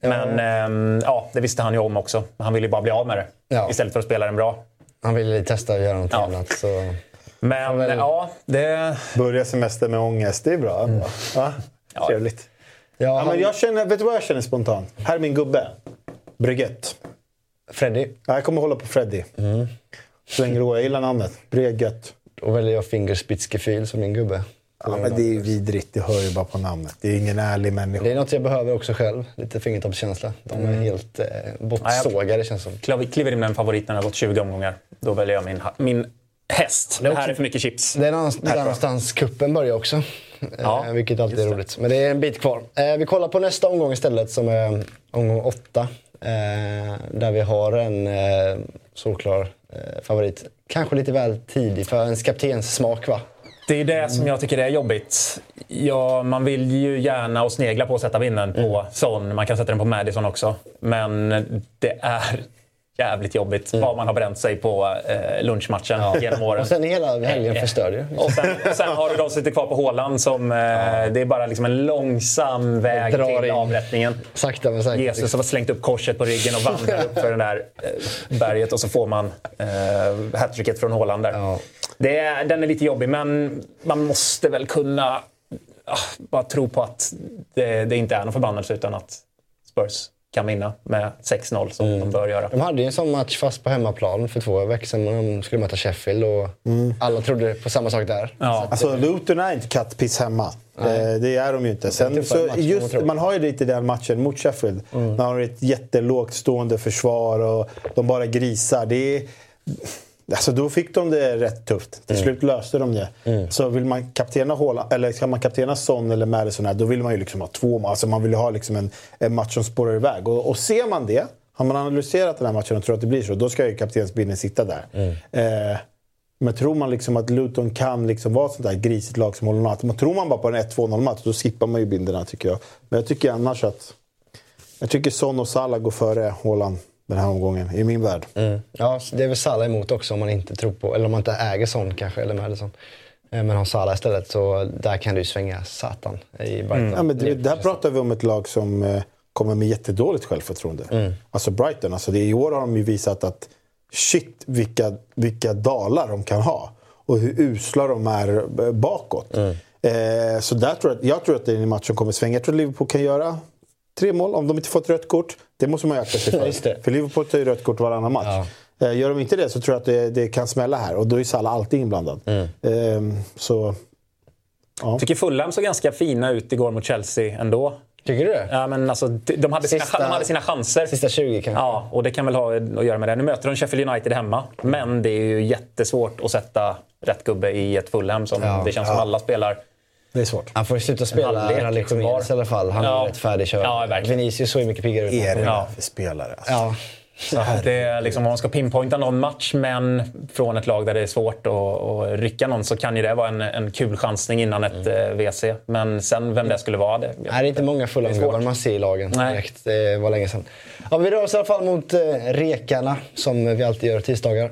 Men ja. Ähm, ja, det visste han ju om också. Han ville ju bara bli av med det. Ja. Istället för att spela den bra. Han ville testa att göra något ja. annat. Så... Men väl... ja, det... Börja semester med ångest, det är bra. Mm. Ja, trevligt. Ja, han... men jag känner, vet du vad jag känner spontant? Här är min gubbe. Breguet. Freddy? Ja, jag kommer hålla på Freddy. Mm. Så länge det går. Jag gillar namnet. Breguet. Då väljer jag Fingerspitzgefühl som min gubbe. Ja, men det är vidrigt. Det hör ju bara på namnet. Det är ingen ärlig människa. Det är något jag behöver också själv. Lite fingertoppskänsla. De är mm. helt eh, bortsågade känns som. Kliver in med en favorit när det har gått 20 omgångar. Då väljer jag min, min häst. Det, här är för mycket chips. Det är någonstans, någonstans kuppen börjar också. Ja, eh, vilket alltid är roligt. Men det är en bit kvar. Eh, vi kollar på nästa omgång istället som är omgång åtta. Eh, där vi har en eh, solklar eh, favorit. Kanske lite väl tidig för ens kaptens smak va? Det är det som jag tycker är jobbigt. Ja, man vill ju gärna och snegla på att sätta vinnaren på mm. Son. Man kan sätta den på Madison också. Men det är jävligt jobbigt mm. vad man har bränt sig på eh, lunchmatchen ja. genom åren. Och sen hela helgen eh, förstörd ju. Och sen, och sen har du de som sitter kvar på Håland som... Eh, ja. Det är bara liksom en långsam väg till in. avrättningen. Sakta men säkert. Jesus har slängt upp korset på ryggen och vandrar upp för det där eh, berget och så får man eh, hattricket från Håland där. Ja. Det är, den är lite jobbig men man måste väl kunna ah, bara tro på att det, det inte är någon förbannelse utan att Spurs kan vinna med 6-0 som mm. de bör göra. De hade ju en sån match fast på hemmaplan för två veckor sedan när de skulle möta Sheffield och mm. alla trodde på samma sak där. Ja. Alltså Luton är inte kattpiss hemma. Det, det, är de ju inte. Sen, så just, man har ju lite den matchen mot Sheffield. Mm. Man har ett jättelågt stående försvar och de bara grisar. Det är, Alltså då fick de det rätt tufft. Till mm. slut löste de det. Mm. Så vill man kaptena Håla, eller ska man kaptena Son eller Madison här, då vill man ju liksom ha två Alltså man vill ju ha liksom en, en match som spårar iväg. Och, och ser man det, har man analyserat den här matchen och tror att det blir så, då ska ju kaptensbilden sitta där. Mm. Eh, men tror man liksom att Luton kan liksom vara ett sånt där grisigt lag som håller nollan. Tror man bara på en 1-2-0 match, då skippar man ju bilderna tycker jag. Men jag tycker annars att... Jag tycker Son och Salah går före Haaland den här omgången, i min värld. Mm. Ja, det är väl Salah emot också om man inte tror på, eller om man inte äger sån kanske, eller Madison. Eh, men har Salah istället så där kan du svänga satan i. Mm. Ja, men det, där pratar vi om ett lag som eh, kommer med jättedåligt självförtroende. Mm. Alltså Brighton, alltså det, i år har de ju visat att shit vilka, vilka dalar de kan ha. Och hur usla de är eh, bakåt. Mm. Eh, så där tror jag, jag tror att det är en match som kommer svänga. Jag tror att Liverpool kan göra tre mål om de inte får ett rött kort. Det måste man ju akta sig för. för Liverpool tar ju rött kort varannan match. Ja. Eh, gör de inte det så tror jag att det, det kan smälla här. Och då är Salah alltid inblandad. Mm. Ehm, så, ja. Jag tycker Fulham såg ganska fina ut igår mot Chelsea ändå. Tycker du det? Ja, men alltså, de, hade sina, de hade sina chanser. Sista 20 kanske? Ja, och det kan väl ha att göra med det. Nu möter de Sheffield United hemma. Men det är ju jättesvårt att sätta rätt gubbe i ett Fulham som ja, det känns ja. som alla spelar det är svårt. Han får ju sluta spela Rally Jiménez i alla fall. Han ja. är rätt färdigkörd. Ja, Vinicius såg ju mycket piggare ut. Är det ja. för spelare? Alltså. Ja. Så det är liksom, om man ska pinpointa någon match, men från ett lag där det är svårt att, att rycka någon, så kan ju det vara en, en kul chansning innan ett mm. WC. Eh, men sen vem det skulle vara, det, det är inte många fulla man ser i lagen Nej. direkt. Det var länge sedan. Ja, vi rör oss i alla fall mot eh, rekarna, som vi alltid gör tisdagar.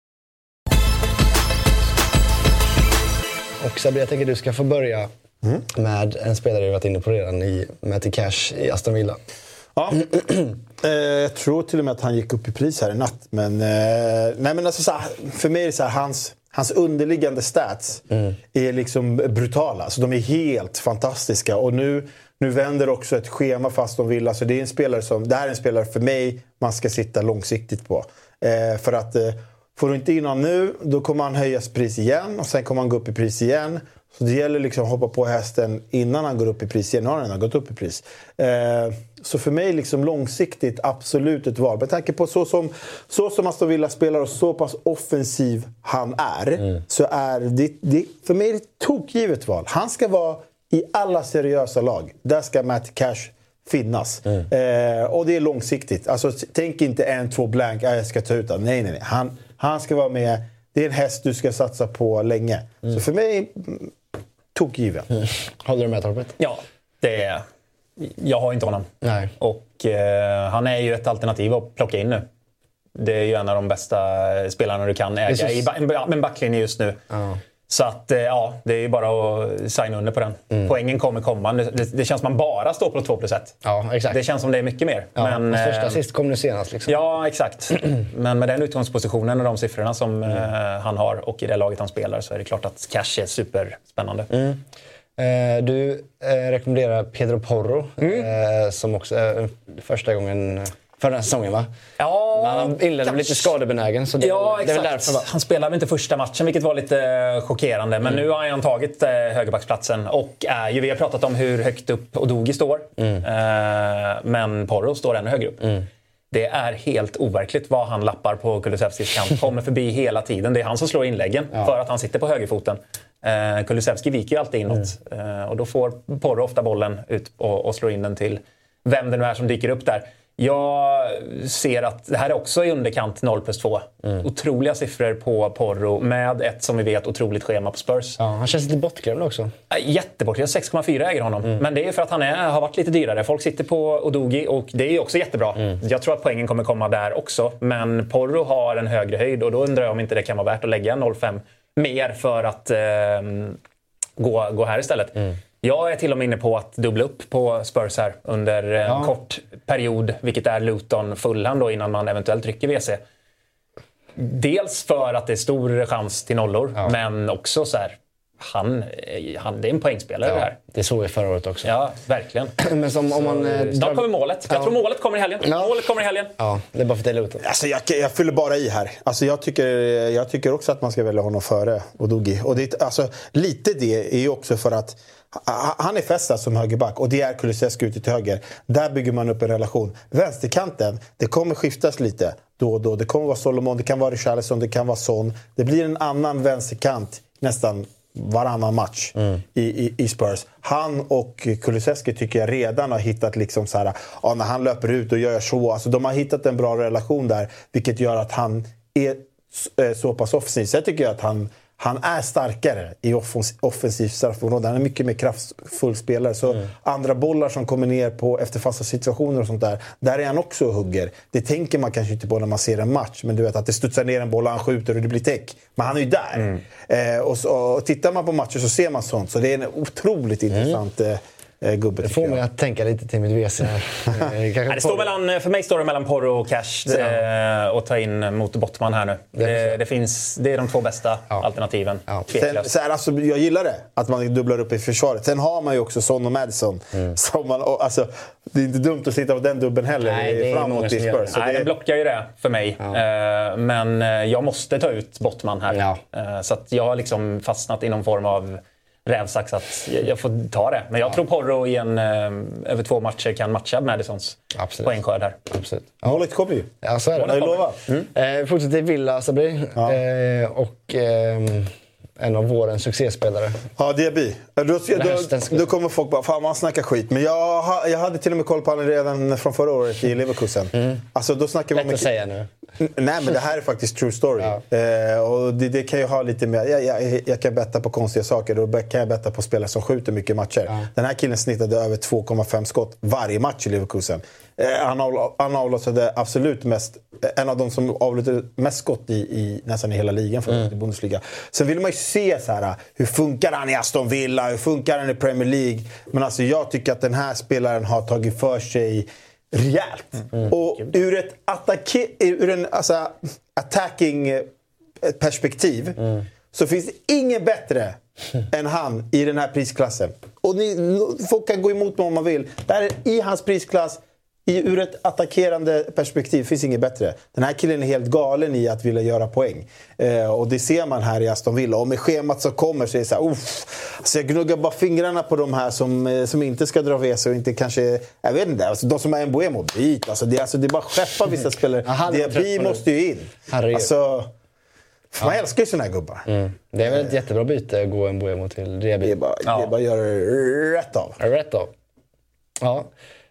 Och Sabri, jag tänker att du ska få börja mm. med en spelare du varit inne på redan, i Matty Cash i Aston Villa. Ja. Eh, jag tror till och med att han gick upp i pris här i natt. Men, eh, nej, men alltså, här, för mig är det så här, hans, hans underliggande stats mm. är liksom brutala. Alltså, de är helt fantastiska. Och nu, nu vänder också ett schema fast de vill. Alltså, det, är en spelare som, det här är en spelare för mig man ska sitta långsiktigt på. Eh, för att Får du inte in honom nu, då kommer han höjas pris igen och sen kommer han gå upp i pris igen. Så det gäller liksom att hoppa på hästen innan han går upp i pris igen. Nu har han redan gått upp i pris. Eh, så för mig liksom långsiktigt absolut ett val. Med tanke på så som, så som Aston Villa spelar och så pass offensiv han är. Mm. Så är det, det, för mig är det ett tokgivet val. Han ska vara i alla seriösa lag. Där ska Matt Cash finnas. Mm. Eh, och det är långsiktigt. Alltså, tänk inte en, två blank, jag ska ta ut honom. Nej, nej, nej. Han, han ska vara med. Det är en häst du ska satsa på länge. Mm. Så för mig, tokgiven. Mm. Håller du med Torpet? Ja, det är... Jag har inte honom. Nej. Och eh, han är ju ett alternativ att plocka in nu. Det är ju en av de bästa spelarna du kan äga så... i en backlinje just nu. Ja. Så att, eh, ja, det är bara att signa under på den. Mm. Poängen kommer komma. Det, det, känns som man bara står på 2 plus 1. Ja, exakt. Det känns som det är mycket mer. Ja, men, första assist eh, kom nu senast. Liksom. Ja, exakt. men med den utgångspositionen och de siffrorna som mm. eh, han har och i det laget han spelar så är det klart att cash är superspännande. Mm. Eh, du eh, rekommenderar Pedro Porro, mm. eh, som också är första gången förra säsongen va? Ja, Men han inledde lite skadebenägen så det, ja, det är väl därför va? Han spelade inte första matchen vilket var lite eh, chockerande. Men mm. nu har han tagit eh, högerbacksplatsen och är ju, vi har pratat om hur högt upp Odogi står. Mm. Eh, men Porro står ännu högre upp. Mm. Det är helt overkligt vad han lappar på Kulusevskis kant. Kommer förbi hela tiden. Det är han som slår inläggen ja. för att han sitter på högerfoten. Eh, Kulusevski viker ju alltid inåt. Mm. Eh, och då får Porro ofta bollen ut och, och slår in den till vem det nu är som dyker upp där. Jag ser att det här är också i underkant 0 plus 2. Mm. Otroliga siffror på Porro med ett, som vi vet, otroligt schema på Spurs. Ja, han känns lite bortglömd också. Jättebortglömd. 6,4 äger honom. Mm. Men det är för att han är, har varit lite dyrare. Folk sitter på Odogi och det är också jättebra. Mm. Jag tror att poängen kommer komma där också. Men Porro har en högre höjd och då undrar jag om inte det kan vara värt att lägga 0,5 mer för att eh, gå, gå här istället. Mm. Jag är till och med inne på att dubbla upp på Spurs här under en ja. kort period, vilket är Luton Fulham då innan man eventuellt rycker WC. Dels för att det är stor chans till nollor, ja. men också så här, han, han, det är en poängspelare ja, det här. Det såg vi förra året också. Ja, verkligen. Men som, om man, eh, Snart kommer målet. Jag ja. tror målet kommer i helgen. Ja. Målet kommer i helgen. Ja, det är bara för att dela ut alltså, jag, jag fyller bara i här. Alltså, jag, tycker, jag tycker också att man ska välja honom före Odogi. Och det, alltså, lite det är ju också för att han är fästad som högerback och det är Kulusevski ute till höger. Där bygger man upp en relation. Vänsterkanten, det kommer skiftas lite då och då. Det kommer vara Solomon, det kan vara Richarlison, det kan vara Son. Det blir en annan vänsterkant nästan varannan match mm. i, i, i, Spurs. Han och Kulusevski tycker jag redan har hittat liksom så här, ja, när han löper ut och gör så. Alltså, de har hittat en bra relation där, vilket gör att han är eh, så pass offensiv. Sen tycker jag att han han är starkare i offensivt straffområde. Han är mycket mer kraftfull spelare. Så mm. andra bollar som kommer ner på efter fasta situationer och sånt där. Där är han också och hugger. Det tänker man kanske inte på när man ser en match. Men du vet att det studsar ner en boll och han skjuter och det blir täck. Men han är ju där. Mm. Eh, och, så, och tittar man på matcher så ser man sånt. Så det är en otroligt mm. intressant eh, gubbe. Det får mig att tänka lite till mitt WC. Eh, det står mellan, för mig står det mellan Porro och Cash ja. eh, och ta in mot Bottman här nu. Det, det, finns, det är de två bästa ja. alternativen. Ja. Sen, så här, alltså, jag gillar det, att man dubblar upp i försvaret. Sen har man ju också Son och Madison. Mm. Som man, alltså, det är inte dumt att sitta på den dubben heller Nej, framåt i Spurs. Nej, det... den blockar ju det för mig. Ja. Eh, men jag måste ta ut Bottman här. Ja. Så jag har liksom fastnat i någon form av rävsax att jag får ta det. Men jag ja. tror Porro i en, eh, över två matcher kan matcha Madisons poängskörd här. Absolut. Ja. Målet kommer ju. Ja, så är det. Jag lovar. Mm. Eh, fortsätter Villa, Sabri. Ja. Eh, och... Eh, en av vårens succéspelare. Ja, Diaby. Då, då, då, kommer folk bara, fan man snackar skit. Men jag, jag hade till och med koll på honom redan från förra året i Leverkusen. Mm. Alltså, då snackar Lätt att säga nu. Nej, men det här är faktiskt true story. Ja. Eh, och det, det, kan ju ha lite mer... Jag, jag, jag, kan betta på konstiga saker. Då kan jag betta på spelare som skjuter mycket matcher. Ja. Den här killen snittade över 2,5 skott varje match i Leverkusen. Eh, han, av, han avlossade absolut mest... En av de som avlossade mest skott i, i nästan i hela ligan för mm. Bundesliga. Sen vill man ju se så här, hur funkar han i Aston Villa, hur funkar han i Premier League. Men alltså jag tycker att den här spelaren har tagit för sig rejält. Mm. Och ur ett attacke, ur en alltså, attacking eh, perspektiv mm. så finns det ingen bättre än han i den här prisklassen. Och ni, folk kan gå emot mig om man vill. Det här är i hans prisklass ur ett attackerande perspektiv finns inget bättre. Den här killen är helt galen i att vilja göra poäng. Eh, och det ser man här i Aston Villa. Och med schemat som kommer så är det så här, alltså jag gnuggar bara fingrarna på de här som, eh, som inte ska dra VC och inte kanske... Jag vet inte, alltså, de som har Mbuemo, byt. Alltså, det, alltså, det är bara att skeppa vissa spelare. Diaby måste ju in. Alltså, för man älskar ju såna här gubbar. Mm. Det är väl ett jättebra byte att gå Mbuemo till Diaby. Det är bara, ja. det är bara att göra rätt av. Rätt av. Ja.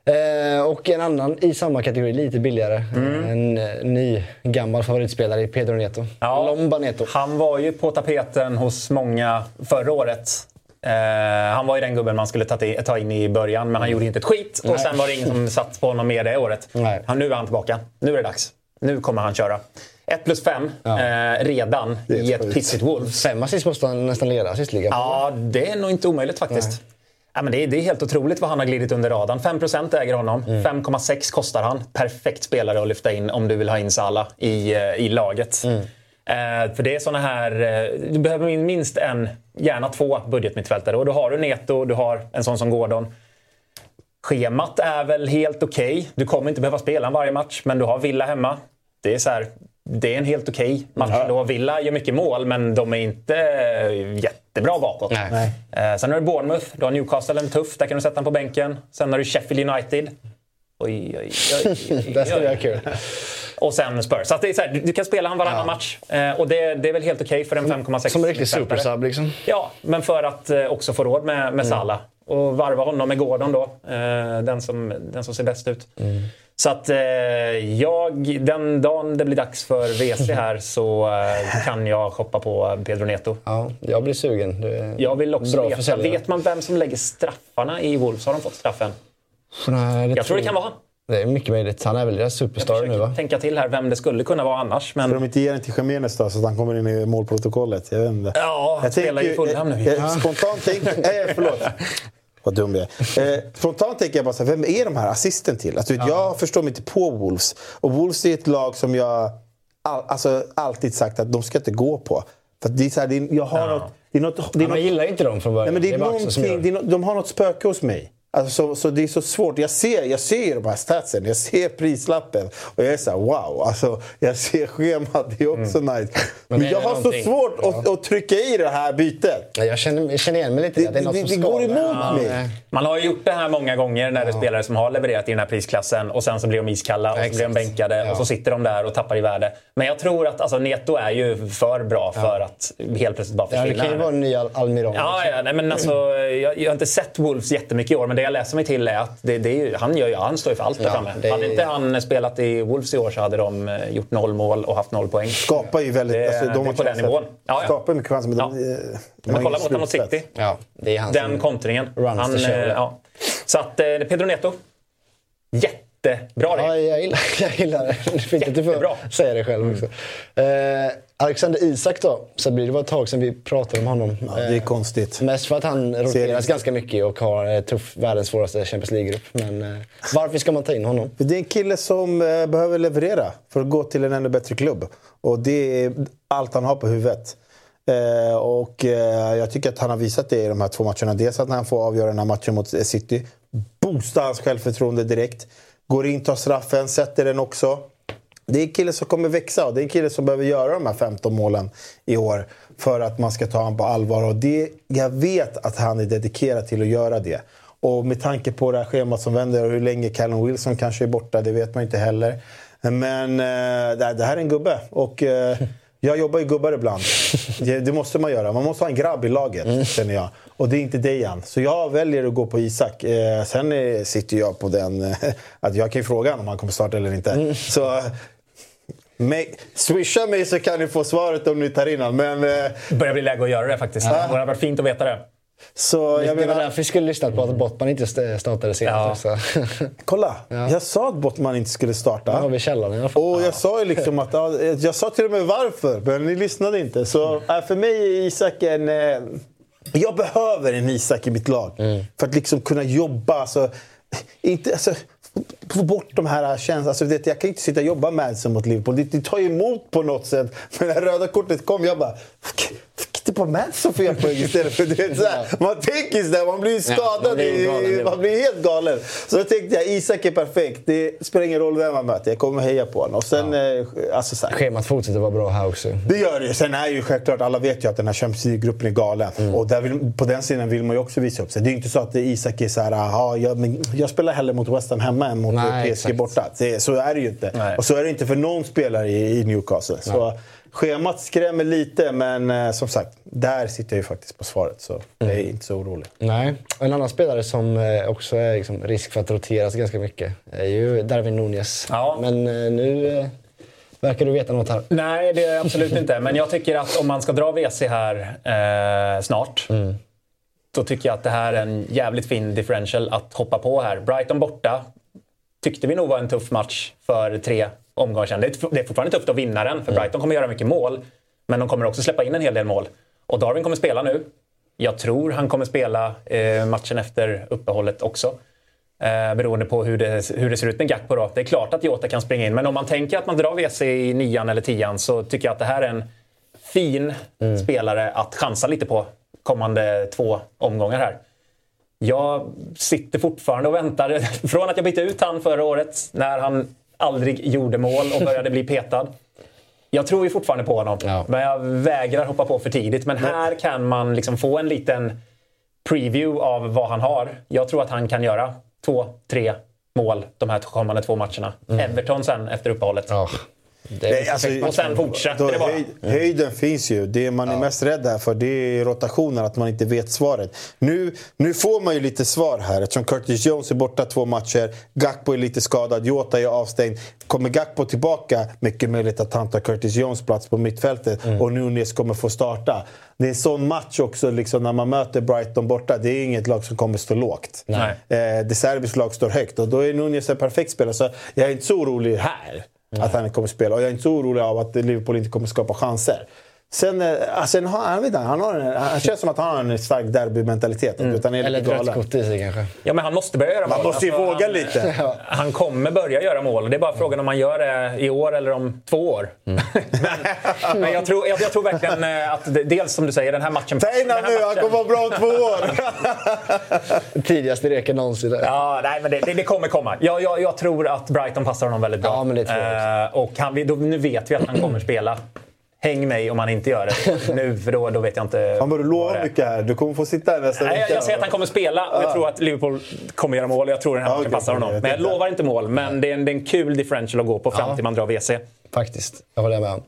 Eh, och en annan i samma kategori, lite billigare. Mm. En eh, ny gammal favoritspelare i Pedro Neto. Ja, Lomba Neto. Han var ju på tapeten hos många förra året. Eh, han var ju den gubben man skulle ta, in i början, men han mm. gjorde inte ett skit. Nej. Och sen var det ingen som satt på honom mer det året. Han, nu är han tillbaka. Nu är det dags. Nu kommer han köra. 1 plus 5 ja. eh, redan i ett pissigt Wolves. Fem assist måste han nästan leda assistligan. Ja, det är nog inte omöjligt faktiskt. Nej. Ja, men det, är, det är helt otroligt vad han har glidit under radarn. 5% äger honom. Mm. 5,6 kostar han. Perfekt spelare att lyfta in om du vill ha in Salah i, eh, i laget. Mm. Eh, för det är såna här... Eh, du behöver minst en, gärna två budgetmittfältare. Och då har du Neto, du har en sån som Gordon. Schemat är väl helt okej. Okay. Du kommer inte behöva spela varje match, men du har Villa hemma. Det är så här, det är en helt okej okay match. Ja. Då Villa gör mycket mål, men de är inte jättebra bakåt. Nej. Eh, sen har du Bournemouth, du har Newcastle, en tuff. Där kan du sätta den på bänken. Sen har du Sheffield United. Oj, oj, oj. oj, det ska bli kul. Och sen Spurs. Så, det är så här, du, kan spela han varannan ja. match. Eh, och det, det, är väl helt okej okay för en 5,6 Som en riktig supersub liksom. Ja, men för att eh, också få råd med, med mm. Salah. Och varva honom med Gordon då. Eh, den, som, den som ser bäst ut. Mm. Så att eh, jag, den dagen det blir dags för WC här så eh, kan jag shoppa på Pedro Neto. Ja, jag blir sugen. jag vill också bra veta. Vet man vem som lägger straffarna i Wolves? Har de fått straffen? Nej, jag tror det kan vara han. Det är mycket möjligt. Han är väl deras superstar nu va? tänka till här vem det skulle kunna vara annars. Men... Ska de inte ge den till Jiménez då, så att han kommer in i målprotokollet? Jag vet inte. Ja, jag spelar ju Fulham nu. Spontant tänk... äh, förlåt. Vad dum jag är. Eh, spontant tänker jag bara så här, vem är de här assisten till? Alltså, ja. Jag förstår mig inte på Wolves. Och Wolves är ett lag som jag all, alltså, alltid sagt att de ska inte gå på. För det är så här, det är, jag har ja. något, det är något, det är ja, något, Man gillar inte dem från början. Nej, men det är, det är, det är något, de har något spöke hos mig. Alltså, så, så, det är så svårt. Jag ser, jag ser de här statsen, jag ser prislappen och jag är så här, wow. Alltså, jag ser schemat, det är också mm. nice. Men, Men jag har så svårt ja. att, att, trycka i det här bytet. Jag känner, jag känner igen mig lite. Det, det, det, det går emot ja. mig. Man har ju gjort det här många gånger när det är spelare som har levererat i den här prisklassen och sen så blir de iskalla och så blir de bänkade och så sitter de där och tappar i värde. Men jag tror att alltså, Neto är ju för bra för att helt plötsligt bara försvinna. Ja, det kan ju vara en ny Almiron. Ja, ja, nej, men alltså, jag, jag har inte sett Wolves jättemycket i år, men det jag läser mig till är att det, det är ju, han, gör, han står ju för allt där ja, framme. Är... Hade inte han spelat i Wolves i år så hade de eh, gjort noll mål och haft noll poäng. Skapar ju väldigt... Det, alltså, de det är på den nivån. Ja, ja. Skapar mycket chanser, men ja. de, de Men kolla mot honom mot City. Ja, det är han den kontringen. Han, eh, ja. Så att eh, Pedro Neto. Jätte jättebra det. Ja, jag gillar, jag gillar det. Det är fint att du får säga det själv också. Mm. Alexander Isak då, så blir det var ett tag sedan vi pratade om honom. Ja, det är eh, konstigt. Mest för att han roteras ganska mycket och har eh, tuff, världens svåraste Champions League-grupp. Men eh, varför ska man ta in honom? Det är en kille som eh, behöver leverera för att gå till en ännu bättre klubb. Och det är allt han har på huvudet. Eh, och eh, jag tycker att han har visat det i de här två matcherna. Dels att han får avgöra den här matchen mot City. Boosta hans självförtroende direkt. Går in, tar straffen, sätter den också. Det är en kille som kommer växa och det är en kille som behöver göra de här 15 målen i år för att man ska ta honom på allvar. Och det, jag vet att han är dedikerad till att göra det. Och med tanke på det här schemat som vänder och hur länge Callum Wilson kanske är borta, det vet man inte heller. Men eh, det här är en gubbe. Och, eh, jag jobbar ju gubbar ibland. Det, måste man göra. Man måste ha en grabb i laget, mm. känner jag. Och det är inte Dejan. Så jag väljer att gå på Isak. Eh, sen eh, sitter jag på den... Eh, att jag kan ju fråga om han kommer starta eller inte. Mm. Så... Med, swisha mig så kan ni få svaret om ni tar in honom. Men... Eh, det börjar bli läge att göra det faktiskt. Ja. Det hade varit fint att veta det. Så, jag det var därför vi skulle lyssna på att Bottman inte startade senast. Ja. Kolla! Ja. Jag sa att Bottman inte skulle starta. har vi källan i alla fall. Och jag sa ju liksom att... Jag sa till och med varför, men ni lyssnade inte. Så äh, för mig är Isak en... Eh, jag behöver en Isak i mitt lag. Mm. För att liksom kunna jobba. Alltså, inte, alltså, få bort de här känslorna. Alltså, vet, jag kan inte sitta och jobba med Madsen mot Liverpool. Det, det tar emot på något sätt. Men när röda kortet kom, jag bara... Inte på Madsen för poäng istället för det? Så här, man tänker sådär, man blir skadad. Man, blir galen, man blir helt galen. Så då tänkte jag, Isak är perfekt. Det spelar ingen roll vem man möter. Jag kommer heja på honom. Och sen, eh, alltså, så här. Schemat fortsätter vara bra här också. Det gör det. Sen är ju självklart, alla vet ju att den här Champions League-gruppen är galen. Mm. Och där vill, på den sidan vill man ju också visa upp sig. Det är inte så att Isak är så här, aha, jag, jag spelar hellre mot West Ham hemma än mot Nej, PSG exakt. borta. Det, så är det ju inte. Nej. Och så är det inte för någon spelare i, i Newcastle. Så schemat skrämmer lite, men eh, som sagt, där sitter jag ju faktiskt på svaret. Så mm. jag är inte så orolig. Nej. En annan spelare som eh, också är liksom risk för att roteras ganska mycket är ju Darwin Nunez. Ja. Men eh, nu eh, verkar du veta något här. Nej, det är absolut inte. Men jag tycker att om man ska dra WC här eh, snart mm. Då tycker jag att det här är en jävligt fin differential att hoppa på här. Brighton borta tyckte vi nog var en tuff match för tre omgångar sedan. Det är fortfarande tufft att vinna den, för mm. Brighton kommer göra mycket mål. Men de kommer också släppa in en hel del mål. Och Darwin kommer spela nu. Jag tror han kommer spela eh, matchen efter uppehållet också. Eh, beroende på hur det, hur det ser ut med Gakpo. Då. Det är klart att Jota kan springa in, men om man tänker att man drar WC i nian eller tian så tycker jag att det här är en fin mm. spelare att chansa lite på kommande två omgångar här. Jag sitter fortfarande och väntar. Från att jag bytte ut han förra året när han aldrig gjorde mål och började bli petad. Jag tror ju fortfarande på honom, ja. men jag vägrar hoppa på för tidigt. Men här kan man liksom få en liten preview av vad han har. Jag tror att han kan göra två, tre mål de här kommande två matcherna. Mm. Everton sen efter uppehållet. Oh. Nej, alltså, och sen fortsätter det bara. Höj, höjden finns ju. Det man är mest rädd för det är rotationen, att man inte vet svaret. Nu, nu får man ju lite svar här eftersom Curtis Jones är borta två matcher. Gakpo är lite skadad, Jota är avstängd. Kommer Gakpo tillbaka, mycket möjligt att han tar Curtis Jones plats på mittfältet mm. och Nunes kommer få starta. Det är en sån match också liksom, när man möter Brighton borta. Det är inget lag som kommer stå lågt. Nej. Eh, De Serbis lag står högt och då är Nunes en perfekt spelare. Så jag är inte så orolig här. Att han kommer spela. Och jag är inte så orolig av att Liverpool inte kommer skapa chanser. Sen, eh, sen har, han, vet han, har en, han känns som att han har en stark derbymentalitet. Mm. Utan är Eller ett rött kort i sig kanske. Ja, men han måste börja göra mål. Man måste ju alltså, våga han, lite. Han kommer börja göra mål. Det är bara frågan om han gör det i år eller om två år. Mm. men, men jag, tror, jag, jag, tror verkligen eh, att det, dels som du säger, den här matchen... Säg nu, han kommer vara bra om två år! Tidigaste reken någonsin. Ja, nej, men det, det, det kommer komma. Jag, jag, jag, tror att Brighton passar honom väldigt bra. Ja, men det tror jag uh, och han, då, nu vet vi att han kommer spela. Häng mig om han inte gör det nu, för då, då vet jag inte. Han borde lova mycket här. Du kommer få sitta här nästa vecka. Jag, jag säger att han kommer spela och jag tror att Liverpool kommer göra mål. Jag tror den här matchen okay, passar honom. Men jag lovar inte mål. Men det är, en, det är en kul differential att gå på fram till man drar WC. Faktiskt, jag håller med om.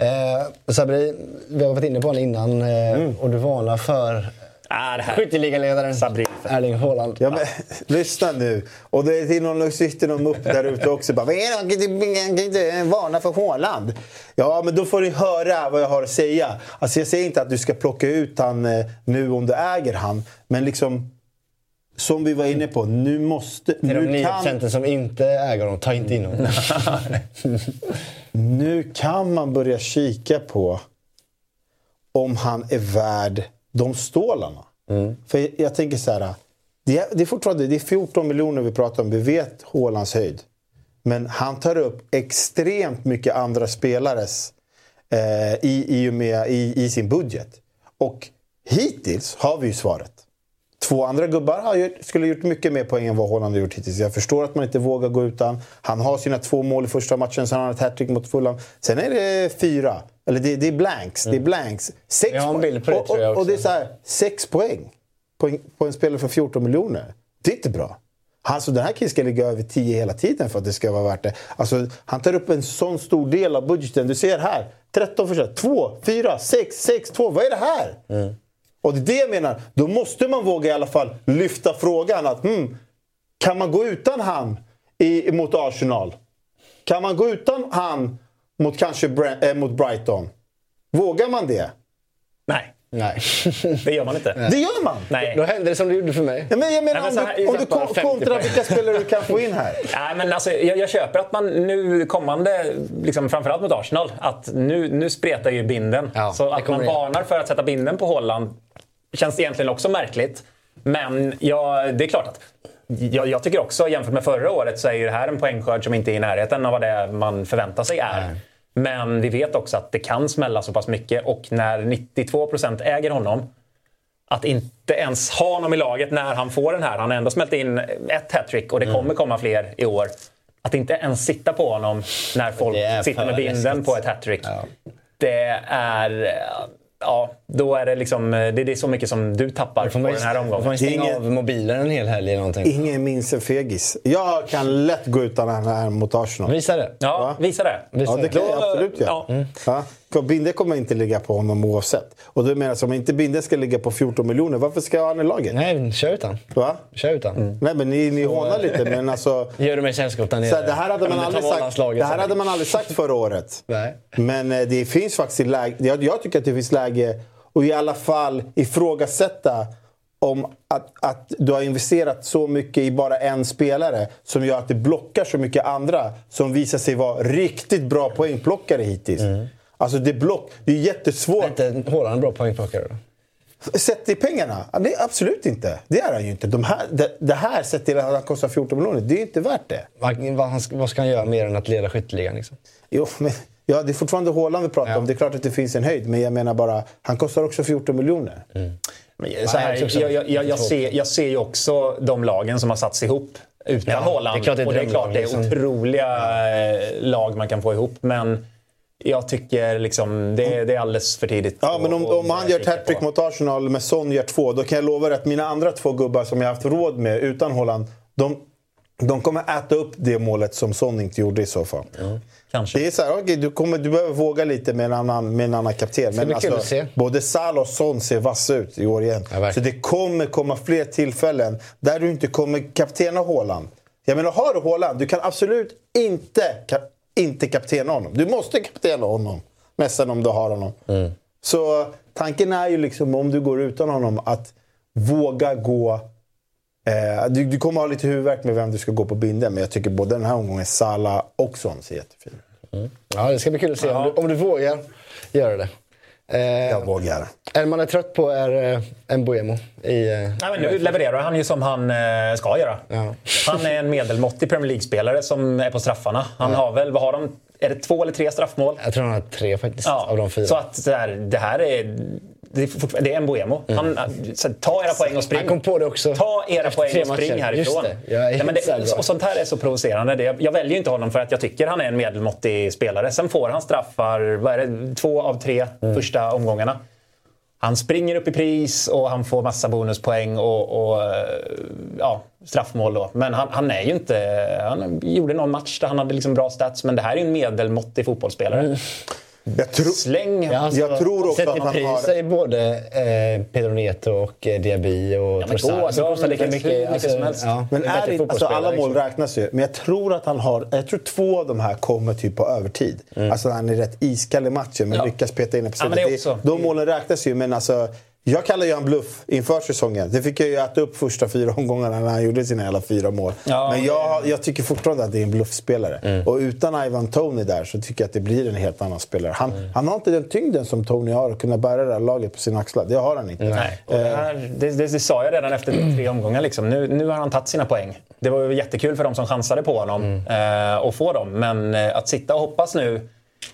Eh, Sabri, vi har varit inne på honom innan eh, mm. och du varnar för Ah, Skytteligaledaren Erling Haaland. Ja, men, lyssna nu. Och det är någon, sitter någon upp där ute också. Bara, han kan inte varna för Haaland. Ja, men då får du höra vad jag har att säga. Alltså, jag säger inte att du ska plocka ut han eh, nu om du äger han. Men liksom... Som vi var inne på, nu måste... Till nu de 9 kan... som inte äger honom, ta inte in honom. nu kan man börja kika på om han är värd de stålarna. Mm. För jag tänker så här. Det är, det är fortfarande det är 14 miljoner vi pratar om. Vi vet Hålands höjd. Men han tar upp extremt mycket andra spelares eh, i, i, med, i, i sin budget. Och hittills har vi ju svaret. Två andra gubbar har gjort, skulle gjort mycket mer poäng än vad Haaland har gjort hittills. Jag förstår att man inte vågar gå utan. Han har sina två mål i första matchen, sen har han ett hattrick mot Fulham. Sen är det fyra. Eller det, det är blanks. Mm. Det är mm. blanks. Sex jag har en bild på det och, och, och, det är så här, sex poäng på en, på en spelare för 14 miljoner. Det är inte bra. Alltså, den här killen ska ligga över 10 hela tiden för att det ska vara värt det. Alltså, han tar upp en sån stor del av budgeten. Du ser här. 13 försök. 2, 4, 6, 6, 2. Vad är det här? Mm. Och det är det jag menar. Då måste man våga i alla fall lyfta frågan att hmm, kan man gå utan han i, mot Arsenal? Kan man gå utan han mot kanske Brent, äh, mot Brighton? Vågar man det? Nej. Nej. Det gör man inte. Det gör man! Nej. Då händer det som du gjorde för mig. Ja, men jag menar, Nej, om, du, om du kontrar vilka spelare du kan få in här. Nej, men alltså, jag, jag köper att man nu kommande, liksom, framförallt mot Arsenal, att nu, nu spretar ju binden. Ja, så att man varnar för att sätta binden på Holland känns egentligen också märkligt. Men ja, det är klart att jag, jag, tycker också, jämfört med förra året, så är ju det här en poängskörd som inte är i närheten av vad det man förväntar sig är. Nej. Men vi vet också att det kan smälla så pass mycket och när 92% äger honom att inte ens ha honom i laget när han får den här. Han har ändå smält in ett hattrick och det mm. kommer komma fler i år. Att inte ens sitta på honom när folk sitter med binden på ett hattrick. Ja. Det är ja, då är det liksom, det, det är så mycket som du tappar på den här omgången. Får man stänga ingen, av mobilen en hel helg eller någonting? Ingen minns en fegis. Jag kan lätt gå utan den här mot Arsenal. Visa det. Ja, visa det. Visa ja, det kan jag absolut göra. Ja. Mm. Ja. Binde kommer inte ligga på honom oavsett. Och du menar, om inte Binde ska ligga på 14 miljoner, varför ska han i laget? Nej, kör utan. Va? Kör utan. Mm. Nej, men ni, ni hånar lite, men alltså... Gör du mig sällskap där nere. Det här hade man, aldrig sagt, det här hade man aldrig sagt förra året. Nej. Men eh, det finns faktiskt läge... Jag, jag tycker att det finns läge och i alla fall ifrågasätta om att, att du har investerat så mycket i bara en spelare som gör att det blockar så mycket andra som visar sig vara riktigt bra poängplockare hittills. Mm. Alltså det, block, det är jättesvårt. Är inte Haaland en bra poängplockare då? Sett i pengarna? Nej, absolut inte. Det är han ju inte. De här, det, det här sett till att han kostar 14 miljoner, det är inte värt det. Vad, vad, vad ska han göra mer än att leda skytteligan? Liksom? Jo, men Ja, det är fortfarande Haaland vi pratar ja. om. Det är klart att det finns en höjd, men jag menar bara, han kostar också 14 miljoner. Mm. så här, jag, jag, jag, jag, ser, jag ser ju också de lagen som har satts ihop utan ja, Haaland. Det och det är klart det är liksom. otroliga. Eh, lag man kan få ihop. Men jag tycker liksom, det, det är alldeles för tidigt. Ja, men om, om han gör ett hattrick mot Arsenal med Son gör två, då kan jag lova att mina andra två gubbar som jag haft råd med utan Haaland, de, de kommer äta upp det målet som Son inte gjorde i så fall. Mm. Kanske. Det är så här, okay, du, kommer, du behöver våga lite med en annan, med en annan kapten. Men alltså, både Salah och Son ser vassa ut i år igen. Ja, så det kommer komma fler tillfällen där du inte kommer kaptena Haaland. Jag menar, har du Haaland, du kan absolut inte, inte kaptena honom. Du måste kaptena honom. Nästan om du har honom. Mm. Så tanken är ju liksom, om du går utan honom, att våga gå Eh, du, du, kommer ha lite huvudvärk med vem du ska gå på binden, men jag tycker både den här omgången, Sala och Son ser jättefin mm. Ja, det ska bli kul att se om, du, om du vågar göra det. Eh, jag vågar. En man är trött på är eh, en Boemo. I, eh, Nej, men nu levererar han ju som han eh, ska göra. Ja. Han är en medelmåttig Premier League-spelare som är på straffarna. Han ja. har väl, vad har de? Är det två eller tre straffmål? Jag tror han har tre faktiskt, ja. av de fyra. Så att det här, det här är det är, det är en Boemo. Mm. ta era poäng och spring. Han kom på det också. Ta era poäng och spring härifrån. Ja, men det, och sånt här är så provocerande. Det, jag väljer inte honom för att jag tycker han är en medelmåttig spelare. Sen får han straffar, vad är det, två av tre mm. första omgångarna. Han springer upp i pris och han får massa bonuspoäng och, och ja, straffmål då. Men han, han, är ju inte... Han gjorde någon match där han hade liksom bra stats, men det här är ju en medelmåttig fotbollsspelare. Mm. Jag, tro, Släng! Ja, alltså, jag tror också att han har... i både eh, Pedro Neto och eh, Diaby och ja, Trossard. Alltså, kostar lika mycket, alltså, som helst. Ja, men är det, alltså, alla mål liksom. räknas ju. Men jag tror att han har... Jag tror två av de här kommer typ på övertid. Mm. Alltså han är rätt iskall i matchen men ja. lyckas peta in det på slutet. Ja, de målen räknas ju men alltså... Jag kallar ju en bluff inför säsongen. Det fick jag ju äta upp första fyra omgångarna när han gjorde sina hela fyra mål. Ja, Men jag, jag, tycker fortfarande att det är en bluffspelare. Mm. Och utan Ivan Tony där så tycker jag att det blir en helt annan spelare. Han, mm. han har inte den tyngden som Tony har att kunna bära det här laget på sina axlar. Det har han inte. Nej. Det, här, det, det, det, sa jag redan efter tre omgångar. Liksom. Nu, nu har han tagit sina poäng. Det var jättekul för de som chansade på honom mm. eh, att få dem. Men eh, att sitta och hoppas nu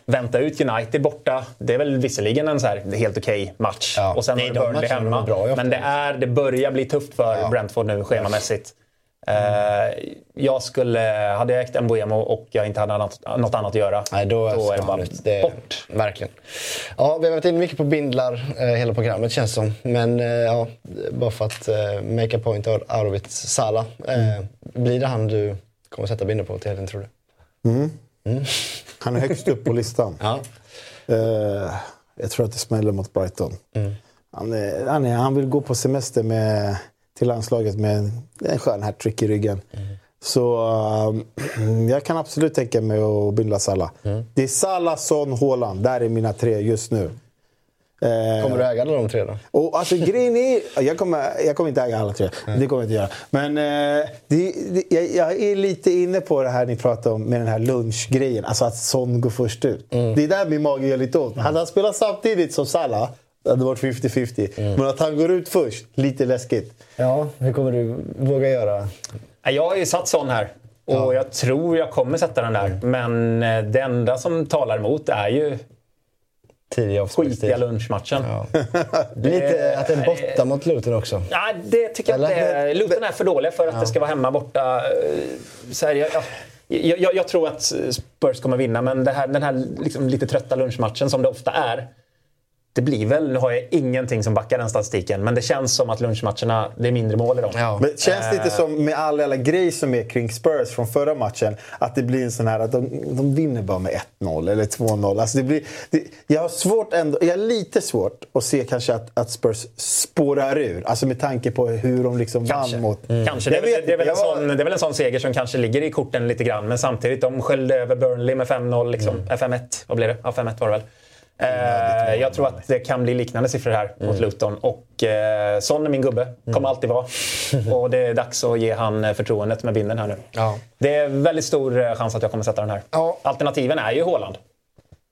vänta ut United borta. Det är väl visserligen en så här helt okej okay match. Ja. Och sen du Burnley hemma. Bra, men det, är, det börjar bli tufft för ja. Brentford nu schemamässigt. Mm. Uh, jag skulle, hade jag ägt en Boemo och jag inte hade annat, något annat att göra, Nej, då, då är det bara det, bort. Verkligen. Ja, vi har varit inne mycket på bindlar eh, hela programmet känns som. Men eh, ja, bara för att eh, make a point out of it. Sala. Eh, mm. Blir det han du kommer sätta bindlar på till helgen tror du? Mm. Mm. Han är högst upp på listan. ja. uh, jag tror att det smäller mot Brighton. Mm. Han, är, han, är, han vill gå på semester med, till landslaget med en skön hattrick i ryggen. Mm. Så uh, jag kan absolut tänka mig att binda Salah. Mm. Det är Salah, Son, Haaland. Där är mina tre just nu. Eh, kommer du äga alla de tre då? Och, alltså, grejen är, jag, kommer, jag kommer inte äga alla tre. Mm. Det kommer jag inte göra. Men eh, det, det, jag, jag, är lite inne på det här ni pratar om med den här lunchgrejen. Alltså att Son går först ut. Mm. Det är där min mage gör lite ont. Hade han spelat samtidigt som Salah Det hade varit 50-50. Mm. Men att han går ut först, lite läskigt. Ja, hur kommer du våga göra? Jag har ju satt sån här. Och ja. jag tror jag kommer sätta den där. Mm. Men eh, det enda som talar emot är ju skitiga lunchmatchen. Ja. Lite att den borta mot Luton också. Ja, det tycker jag inte. Luton är för dåliga för att ja. det ska vara hemma borta. Så här, jag, jag, jag, jag, tror att Spurs kommer vinna, men det här, den här liksom lite trötta lunchmatchen som det ofta är det blir väl, nu har jag ingenting som backar den statistiken, men det känns som att lunchmatcherna, det är mindre mål i dem. Ja. Men känns det inte som med all alla grejer som är kring Spurs från förra matchen, att det blir en sån här att de, de vinner bara med 1-0 eller 2-0. Alltså det blir, det, jag har svårt ändå, jag har lite svårt att se kanske att, att Spurs spårar ur. Alltså med tanke på hur de liksom kanske. vann mot... Mm. Kanske. Det är, väl, det, är väl en sån, det är väl en sån seger som kanske ligger i korten lite grann, men samtidigt, de sköljde över Burnley med 5-0. Liksom. Mm. 5-1, vad blir det? Ja, 5-1 var det väl. Eh, jag tror att det kan bli liknande siffror här mm. mot Luton. Och eh, Son är min gubbe. Kommer mm. alltid vara. Och det är dags att ge han eh, förtroendet med binden här nu. Ja. Det är väldigt stor eh, chans att jag kommer sätta den här. Ja. Alternativen är ju Håland.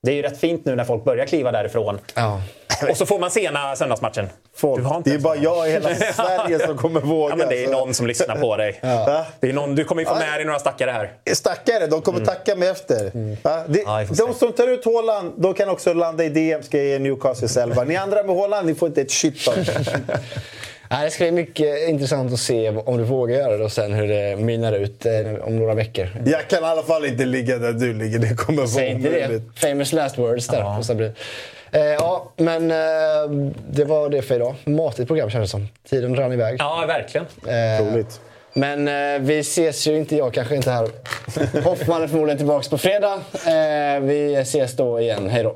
Det är ju rätt fint nu när folk börjar kliva därifrån. Ja. Och så får man sena söndagsmatchen. Folk. det är bara jag i hela Sverige som kommer våga. Ja, men det är någon som lyssnar på dig. Ja. Det är någon, du kommer ju få med dig några stackare här. Stackare? De kommer mm. tacka mig efter. Mm. Det, ja, de som tar ut Håland, de kan också landa i DM, ska ge Newcastles elva. Ni andra med Håland, ni får inte ett shit av det ska bli mycket intressant att se om du vågar göra det och sen hur det mynnar ut eh, om några veckor. Jag kan i alla fall inte ligga där du ligger. Det kommer vara Säg inte det. Famous last words där. Ja. Eh, ja, men eh, det var det för idag. Matigt program kändes det som. Tiden rann iväg. Ja, verkligen. Eh, Roligt. Men eh, vi ses ju inte, jag kanske inte här. Hoffman är förmodligen tillbaka på fredag. Eh, vi ses då igen. Hej då.